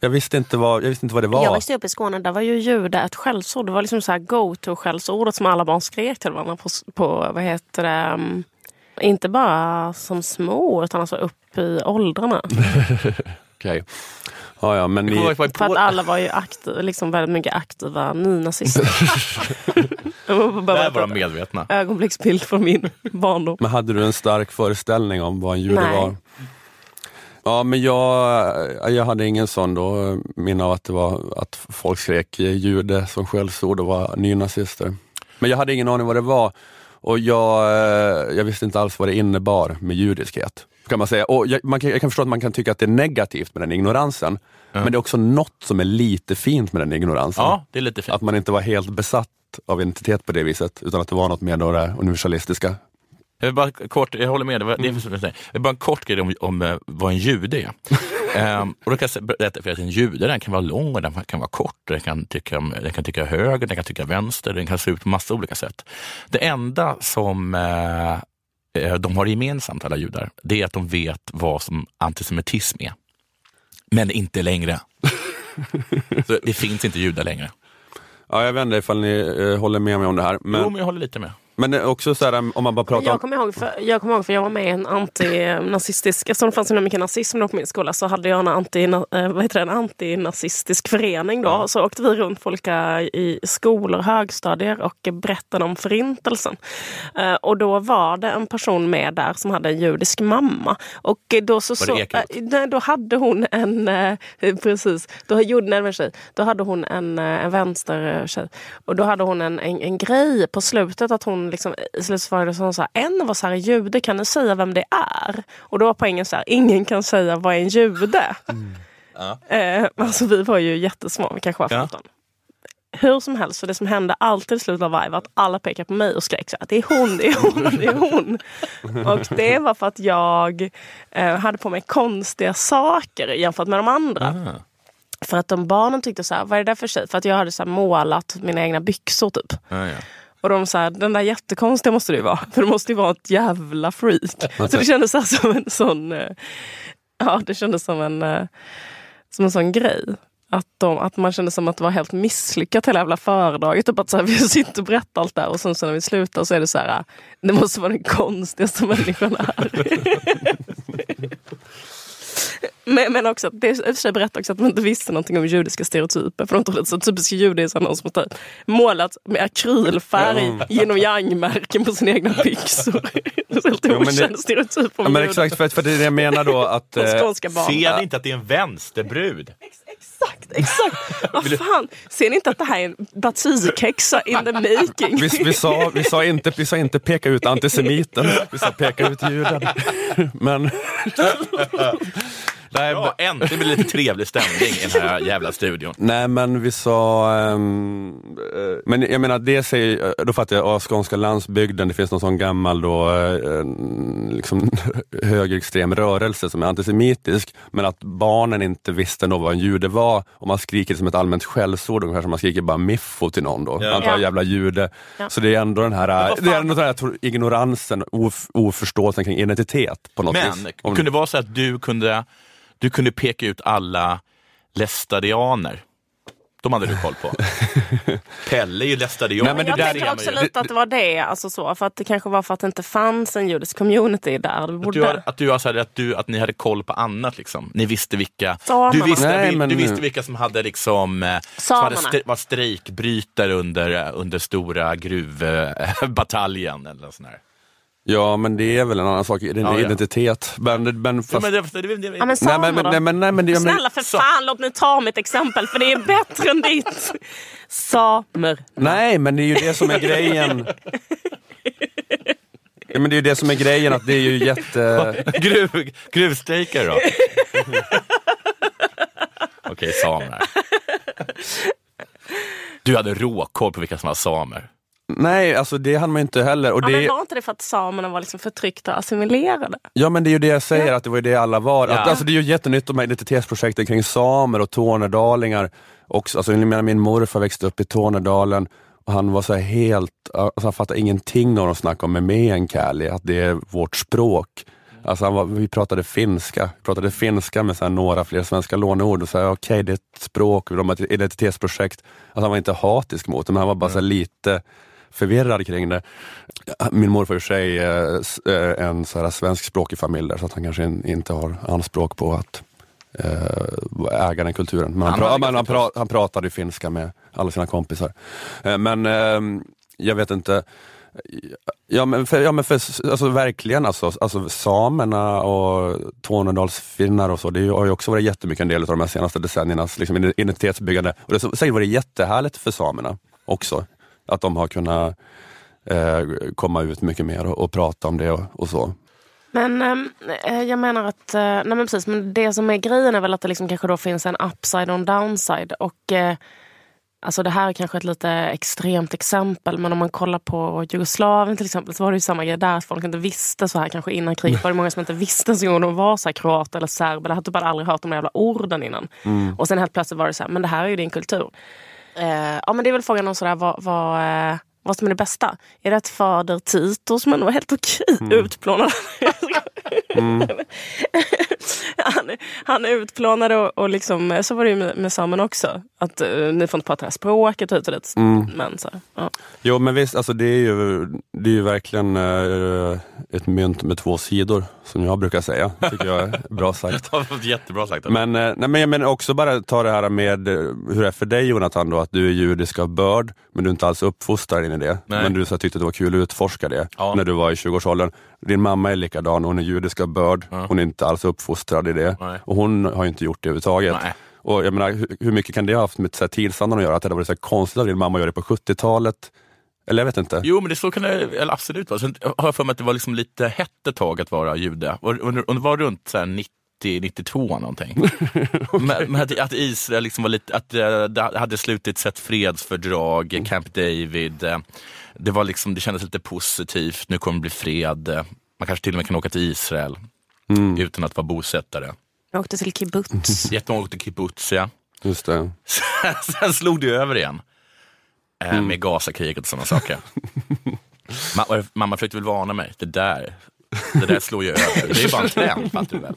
Jag visste inte vad, jag visste inte vad det var. Jag växte upp i Skåne, där var ju jude ett skällsord. Det var liksom så här go-to-skällsordet som alla barn skrek till varandra på, på vad heter det, um, inte bara som små utan alltså upp i åldrarna. (laughs) Okej. Ja, ja, men ni, För att alla var ju aktiv, liksom väldigt mycket aktiva nynazister. (laughs) Jag var Där bara var de medvetna. ögonblicksbild från min barndom. men hade du en stark föreställning om vad en jude Nej. var? Ja, men jag, jag hade ingen sån då, minne av att det var att folk skrek jude som skällsord och var nynazister. Men jag hade ingen aning vad det var och jag, eh, jag visste inte alls vad det innebar med judiskhet. Kan man säga. Och jag, man kan, jag kan förstå att man kan tycka att det är negativt med den ignoransen, men det är också något som är lite fint med den ignoransen. Ja, det är lite fint. Att man inte var helt besatt av identitet på det viset, utan att det var något mer då det universalistiska. Jag bara kort, jag håller med, det var, det är som jag bara en kort grej om, om eh, vad en jude är. (laughs) Ehm, och då kan jag berätta för er att en jude den kan vara lång och den kan vara kort. Den kan tycka, den kan tycka höger, den kan tycka vänster, den kan se ut på massa olika sätt. Det enda som eh, de har gemensamt, alla judar, det är att de vet vad som antisemitism är. Men inte längre. Så det finns inte judar längre. Ja, jag vet inte ifall ni eh, håller med mig om det här. Jo, Men, men jag håller lite med. Men också så här, om man bara pratar Jag om... kommer, ihåg för, jag kommer ihåg för jag var med i en antinazistisk, eftersom det fanns så mycket nazism då på min skola så hade jag en, anti, eh, vad heter det, en antinazistisk förening då. Så åkte vi runt på olika i skolor, högstadier och berättade om förintelsen. Eh, Och då var det en person med där som hade en judisk mamma. Och då så, Var det så eh, nej, då hade hon en, (laughs) precis, då gjorde en tjej. Då hade hon en, en vänstertjej. Och då hade hon en, en, en grej på slutet att hon liksom, i slutet svarade hon så här, en av oss här är jude, kan ni säga vem det är? Och då var poängen så här, ingen kan säga vad är en jude? Eh, alltså vi var ju jättesmå, vi kanske var Ja. 15. Hur som helst, för det som hände alltid i slutet av varje var att alla pekade på mig och skrek så här, det är hon, det är hon, det är hon. (laughs) Och det var för att jag eh, hade på mig konstiga saker jämfört med de andra. Ah. För att de barnen tyckte så här, vad är det där för tjej? För att jag hade så målat mina egna byxor typ. Ja, ja. Och de sa, den där jättekonstiga måste det ju vara. För det måste ju vara ett jävla freak. Så det kändes så här som en sån, eh, ja det kändes som en, eh, som en sån grej. Att, de, att man kände som att det var helt misslyckat hela jävla föredraget. Typ att så här, vi sitter och berättar allt där och sen så när vi slutar så är det så här, det måste vara den konstigaste människan här. (laughs) Men, men också, det är i och för sig berättar också att man inte visste någonting om judiska stereotyper. För de trodde att så typisk jude är så någon som har målat med akrylfärg genom yang-märken på sina egna byxor. (laughs) Det är helt okänd stereotyp om Ja, men exakt, för, för det är det jag menar då att... Eh. Ser ni inte att det är en vänsterbrud? Exakt, exakt. (laughs) Vad fan, ser ni inte att det här är en batikhäxa in the making? vi, vi, sa, vi, sa inte, vi sa inte peka ut antisemiten, vi sa peka ut juden. (laughs) Men... Nej, Ja, äntligen blir det lite trevlig stämning i den här (laughs) jävla studion. Nej men vi sa, ehm, eh, men jag menar det säger, då fattar jag, ja, skånska landsbygden, det finns någon sån gammal då, eh, liksom, (laughs) högerextrem rörelse som är antisemitisk, men att barnen inte visste nog vad en jude var och man skriker som ett allmänt skällsord, ungefär som man skriker bara miffo till någon då, Ja. man tar Ja. jävla jude. Ja. Så det är ändå den här, det är ändå den här jag tror, ignoransen, of, oförståelsen kring identitet på något Men vis. Om- kunde det vara så att du kunde, du kunde peka ut alla lästadianer? De hade du koll på. (laughs) Pelle är ju lästadian. Nej, men det jag där tänker också lite att det var det. Alltså så, för att det kanske var för att det inte fanns en judisk community där. Att, du borde... har, att, du har, så här, att, du, att ni hade koll på annat. Liksom. Ni visste vilka, du visste, Nej, vi- men- du visste vilka som hade liksom, eh, som hade stre, var strejkbrytare under, eh, under stora gruvbataljen. Eller sån här. Ja men det är väl en annan sak, det är Ja, ja. identitet. Men, men Ja, fast, men det, det, det, det, Ja, men nej, men, nej, men, nej, men, det- men, Snälla för fan, låt mig ta mitt exempel för det är bättre än ditt. Samer. Nej, men det är ju det som är grejen. Ja, men det är ju det som är grejen, att det är ju jätte... Gruv, gruvstrejkare då? Okej, samer. Du hade råkoll på vilka som var samer. Nej, alltså det hann man inte heller. Och Ja, det, men var inte det för att samerna var liksom förtryckta och assimilerade? Ja men det är ju det jag säger, att det var ju det alla var. Ja. Att, alltså, det är ju jättenytt de här identitetsprojekten kring samer och tornedalingar. Också, alltså, jag menar, min morfar växte upp i Tornedalen och han var så här helt, alltså, han fattade ingenting när de snackade om meänkieli, att det är vårt språk. Alltså han var, vi pratade finska, vi pratade finska med så här några fler svenska låneord och okej det är ett språk, de har ett identitetsprojekt. Alltså han var inte hatisk mot det, men han var bara så här lite förvirrad kring det. Min morfar är i och för sig eh, s- eh, en så här svenskspråkig familj där, så att han kanske in, inte har anspråk på att eh, äga den kulturen. Men han, Han pra, han, pra, han pratade finska med alla sina kompisar. Men eh, jag vet inte, Ja men, för, ja, men för, alltså, verkligen alltså, alltså samerna och Tornedalsfinnar och så, det har ju också varit jättemycket en del av de här senaste decenniernas liksom, identitetsbyggande. Och det har säkert varit jättehärligt för samerna också, att de har kunnat eh, komma ut mycket mer och, och prata om det och, och så. Men ehm, eh, jag menar att, eh, nej men precis, men det som är grejen är väl att det liksom kanske då finns en upside och en downside. Och eh, alltså det här är kanske ett lite extremt exempel, men om man kollar på Jugoslavien till exempel så var det ju samma grej där, att folk inte visste så här kanske innan kriget. var det många som inte visste ens om de var så här kroat eller serb, eller hade typ aldrig hört de jävla orden innan. Och sen helt plötsligt var det så här, men det här är ju din kultur. Eh, ja men det är väl frågan om sådär, vad, vad, eh, vad som är det bästa. Är det att fader Tito som ändå var helt okej utplånad? (laughs) (laughs) han, han är utplånad och, och liksom, så var det ju med, med samerna också. Att uh, ni får inte prata det här språket och hit och dit. Men så, ja. Jo men visst, alltså, det, är ju, det är ju verkligen eh, ett mynt med två sidor, som jag brukar säga. tycker jag är bra sagt. (laughs) Jättebra sagt. Men, eh, nej, men jag menar också bara ta det här med hur det är för dig Jonathan, då, att du är judisk av börd, men du är inte alls uppfostrad in i det. Nej. Men du så tyckte det var kul att utforska det Ja. när du var i 20-årsåldern. Din mamma är likadan, hon är judisk börd, hon är inte alls uppfostrad i det. Nej. Och hon har ju inte gjort det överhuvudtaget. Nej. Och jag menar, hur, hur mycket kan det ha haft med tidsandan att göra? Att det hade varit så konstigt att din mamma gör det på 70-talet? Eller jag vet inte. Jo, men det så kan det absolut vara. Sen har jag för mig att det var liksom lite hett ett tag att vara jude. Och, och, och det var runt så här 90 92 någonting. (laughs) men, men att, att Israel liksom var lite, att eh, det hade slutits ett fredsfördrag, Camp David. eh, Det, var liksom, det kändes lite positivt, nu kommer det bli fred. Eh, Man kanske till och med kan åka till Israel utan att vara bosättare. Jag åkte till kibbutz. (laughs) Jättemånga åkte kibbutz, ja. Just det. (laughs) Sen slog det över igen. Eh, Med Gazakriget och sådana saker. (laughs) Ma- mamma försökte väl varna mig. Det där, det där slår ju över. Det är bara en trend, fattar du väl?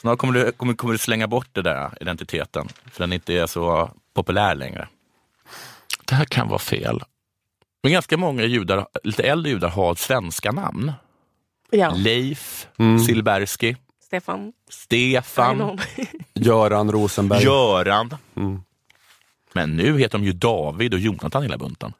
Snart kommer du, kommer, kommer du slänga bort den där identiteten. För den inte är så populär längre. Det här kan vara fel. Men ganska många judar, lite äldre judar har svenska namn. Ja, Leif, Silbersky, Stefan. Stefan. (laughs) Göran Rosenberg. Göran. Men nu heter de ju David och Jonathan hela bunten.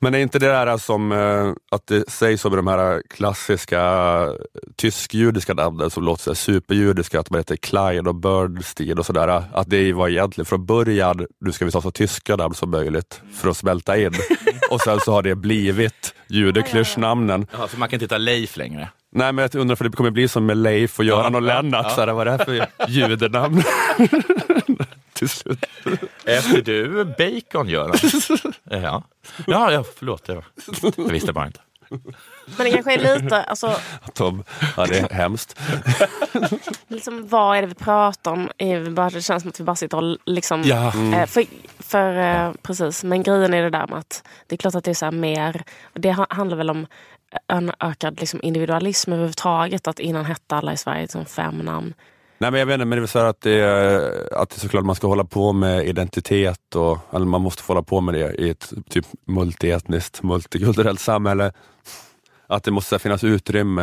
Men är inte det där som eh, att det sägs om de här klassiska eh, tysk-judiska namnen som låter så superjudiska, att man heter Clyde och Birdstein och sådär, att det var egentligen från början, nu ska vi ta så tyska namn som möjligt för att smälta in. (laughs) och sen så har det blivit judeklyschnamnen. Ja, för man kan inte heta Leif längre. Nej men jag undrar för det kommer bli som med Leif och Göran och ja, Lennart, ja. så här, vad är det här för (laughs) judenamn? (laughs) Till slut. Äter du bacon, Göran? (laughs) ja. ja, ja, förlåt. Jag, jag visste bara inte. Men det kanske är lite, alltså, Tom, ja det är hemskt. liksom, vad är det vi pratar om? Är vi bara, det känns som att vi bara sitter och liksom... Ja. Eh, för, för, eh, precis, men grejen är det där med att det är klart att det är så här mer, det ha- handlar väl om en ökad liksom, individualism överhuvudtaget. Att innan hette alla i Sverige liksom, fem namn. Nej men jag vet inte, men det är väl så här att det, är- att det såklart man ska hålla på med identitet och eller man måste få hålla på med det i ett typ multietniskt, multikulturellt samhälle. Att det måste finnas utrymme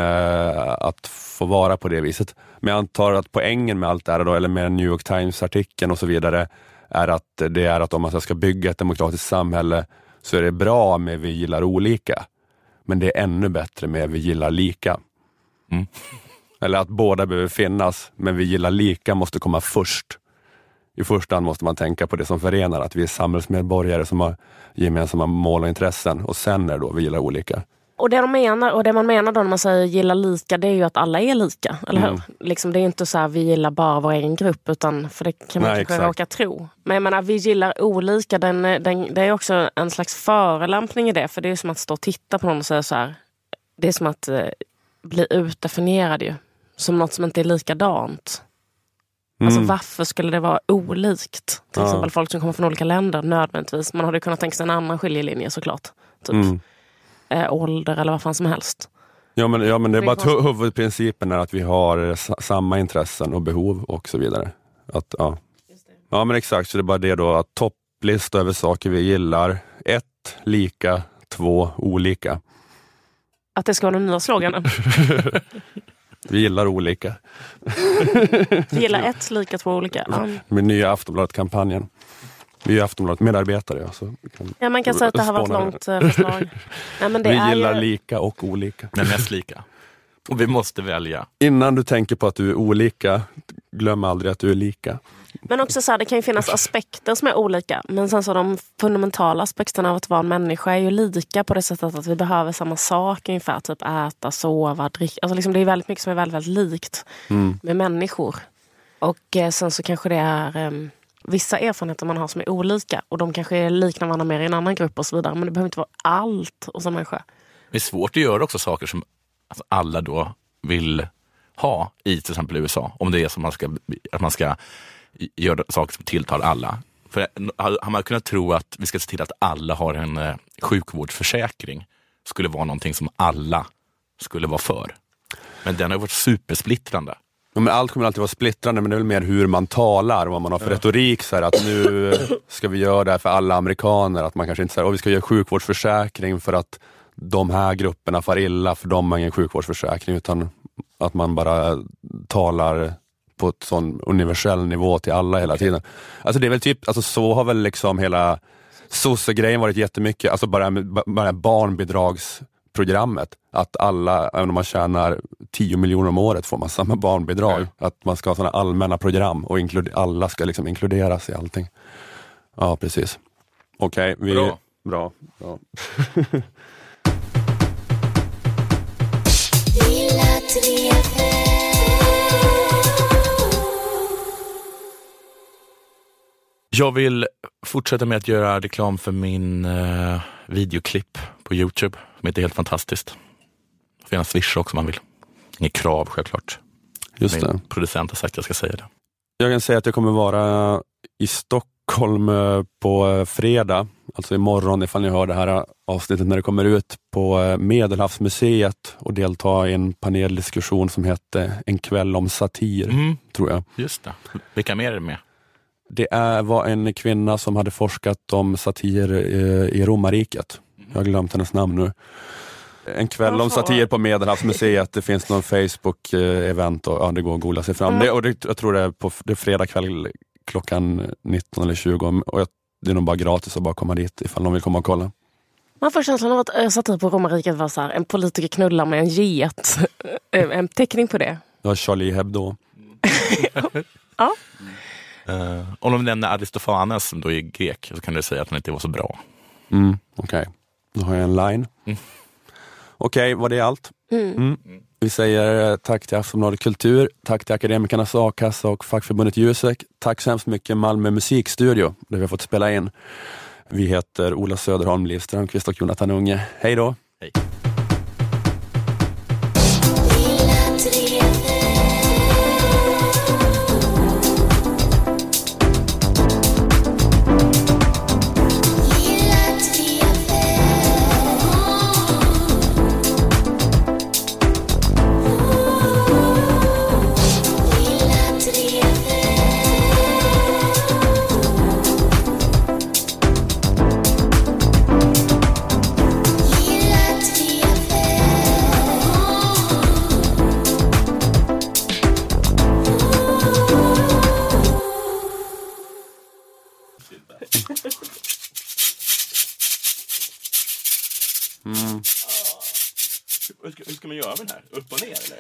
att få vara på det viset. Men jag antar att poängen med allt det här, då, eller med New York Times-artikeln och så vidare, är att det är att om man ska bygga ett demokratiskt samhälle så är det bra med vi gillar olika. Men det är ännu bättre med vi gillar lika. Mm. Eller att båda behöver finnas, men vi gillar lika måste komma först. I första hand måste man tänka på det som förenar, att vi är samhällsmedborgare som har gemensamma mål och intressen och sen är det då vi gillar olika. Och det, de menar, och det man menar då när man säger gilla lika, det är ju att alla är lika. Eller hur? Liksom, det är inte så här vi gillar bara vår egen grupp, utan, för det kan man Nej, kanske råka tro. Men jag menar, vi gillar olika, den, den, det är också en slags förelämpning i det. För det är som att stå och titta på någon och säga så här. Det är som att eh, bli utdefinierad ju. Som något som inte är likadant. Alltså varför skulle det vara olikt? Till Ja. exempel folk som kommer från olika länder nödvändigtvis. Man hade kunnat tänka sig en annan skiljelinje såklart. Typ Mm. eh, ålder eller vad fan som helst. Ja men, ja, men det är bara att huvudprincipen är att vi har eh, sa- samma intressen och behov och så vidare. Att, ja. ja men exakt, så det är bara det då att topplista över saker vi gillar. Ett, lika. Två, olika. Att det ska vara den nya sloganen. (laughs) Vi gillar olika. Gilla ett, lika två olika. Ja. Med nya Aftonbladet-kampanjen. Vi är Aftonbladet medarbetare. Ja, Ja, man kan säga att det här var ett långt eh, förslag. Nej, men det (laughs) vi är gillar ju... lika och olika. Men mest lika. Och vi måste välja. Innan du tänker på att du är olika, glöm aldrig att du är lika. Men också så här, det kan ju finnas aspekter som är olika. Men sen så de fundamentala aspekterna av att vara en människa är ju lika på det sättet att vi behöver samma sak ungefär. Typ äta, sova, dricka. Alltså liksom det är väldigt mycket som är väldigt, väldigt likt med människor. Och eh, sen så kanske det är eh, vissa erfarenheter man har som är olika. Och de kanske liknar varandra mer i en annan grupp och så vidare. Men det behöver inte vara allt hos en människa. Det är svårt att göra också saker som alltså, alla då vill ha i till exempel USA. Om det är som man ska, att man ska göra saker som tilltalar alla. För har man kunnat tro att vi ska se till att alla har en eh, sjukvårdsförsäkring skulle vara någonting som alla skulle vara för. Men den har varit supersplittrande. Ja, men allt kommer alltid vara splittrande, men det är väl mer hur man talar och vad man har för retorik. Så här, att nu ska vi göra det här för alla amerikaner. Att man kanske inte säger vi ska göra sjukvårdsförsäkring för att de här grupperna far illa, för de har ingen sjukvårdsförsäkring. Utan att man bara talar på ett sån universell nivå till alla hela tiden. Alltså det är väl typ, alltså så har väl liksom hela sosse-grejen varit jättemycket, alltså bara, bara barnbidragsprogrammet. Att alla, även om man tjänar 10 miljoner om året, får man samma barnbidrag. Att man ska ha sådana allmänna program och inklud- alla ska liksom inkluderas i allting. Ja, precis. Okej, vi... Bra. Bra. bra. (laughs) Jag vill fortsätta med att göra reklam för min eh, videoklipp på Youtube som heter Helt fantastiskt. Får gärna swisha också om man vill. Inget krav självklart. Just det. Min producent har sagt att jag ska säga det. Jag kan säga att jag kommer vara i Stockholm eh, på eh, fredag, alltså imorgon ifall ni hör det här avsnittet när det kommer ut, på eh, Medelhavsmuseet och delta i en paneldiskussion som hette En kväll om satir, Mm, tror jag. just det. Vilka mer är det med? Det är, var en kvinna som hade forskat om satir eh, i romarriket. Jag har glömt hennes namn nu. En kväll om satir på Medelhavsmuseet. Det finns någon Facebook-event och ja, det går att googla sig fram. Det, och det, jag tror det är på det är fredag kväll klockan 19 eller 20 och jag, det är nog bara gratis att bara komma dit ifall någon vill komma och kolla. Man får känslan av att eh, satir på romarriket var så här, en politiker knullar med en get. (laughs) Eh, en teckning på det. Det var Charlie Hebdo. (laughs) Ja. Uh, om de nämner Aristofanes som då är grek så kan du säga att han inte var så bra. Mm, Okej, då har jag en line. Okej, var det allt? Mm. Vi säger eh, tack till Aftonbladet Kultur, tack till Akademikernas A-kassa och fackförbundet Jusek. Tack så hemskt mycket Malmö musikstudio där vi har fått spela in. Vi heter Ola Söderholm, Liv Strömquist och Jonathan Unge. Hej då! Hej. Hur ska, hur ska man göra med den här? Upp och ner eller?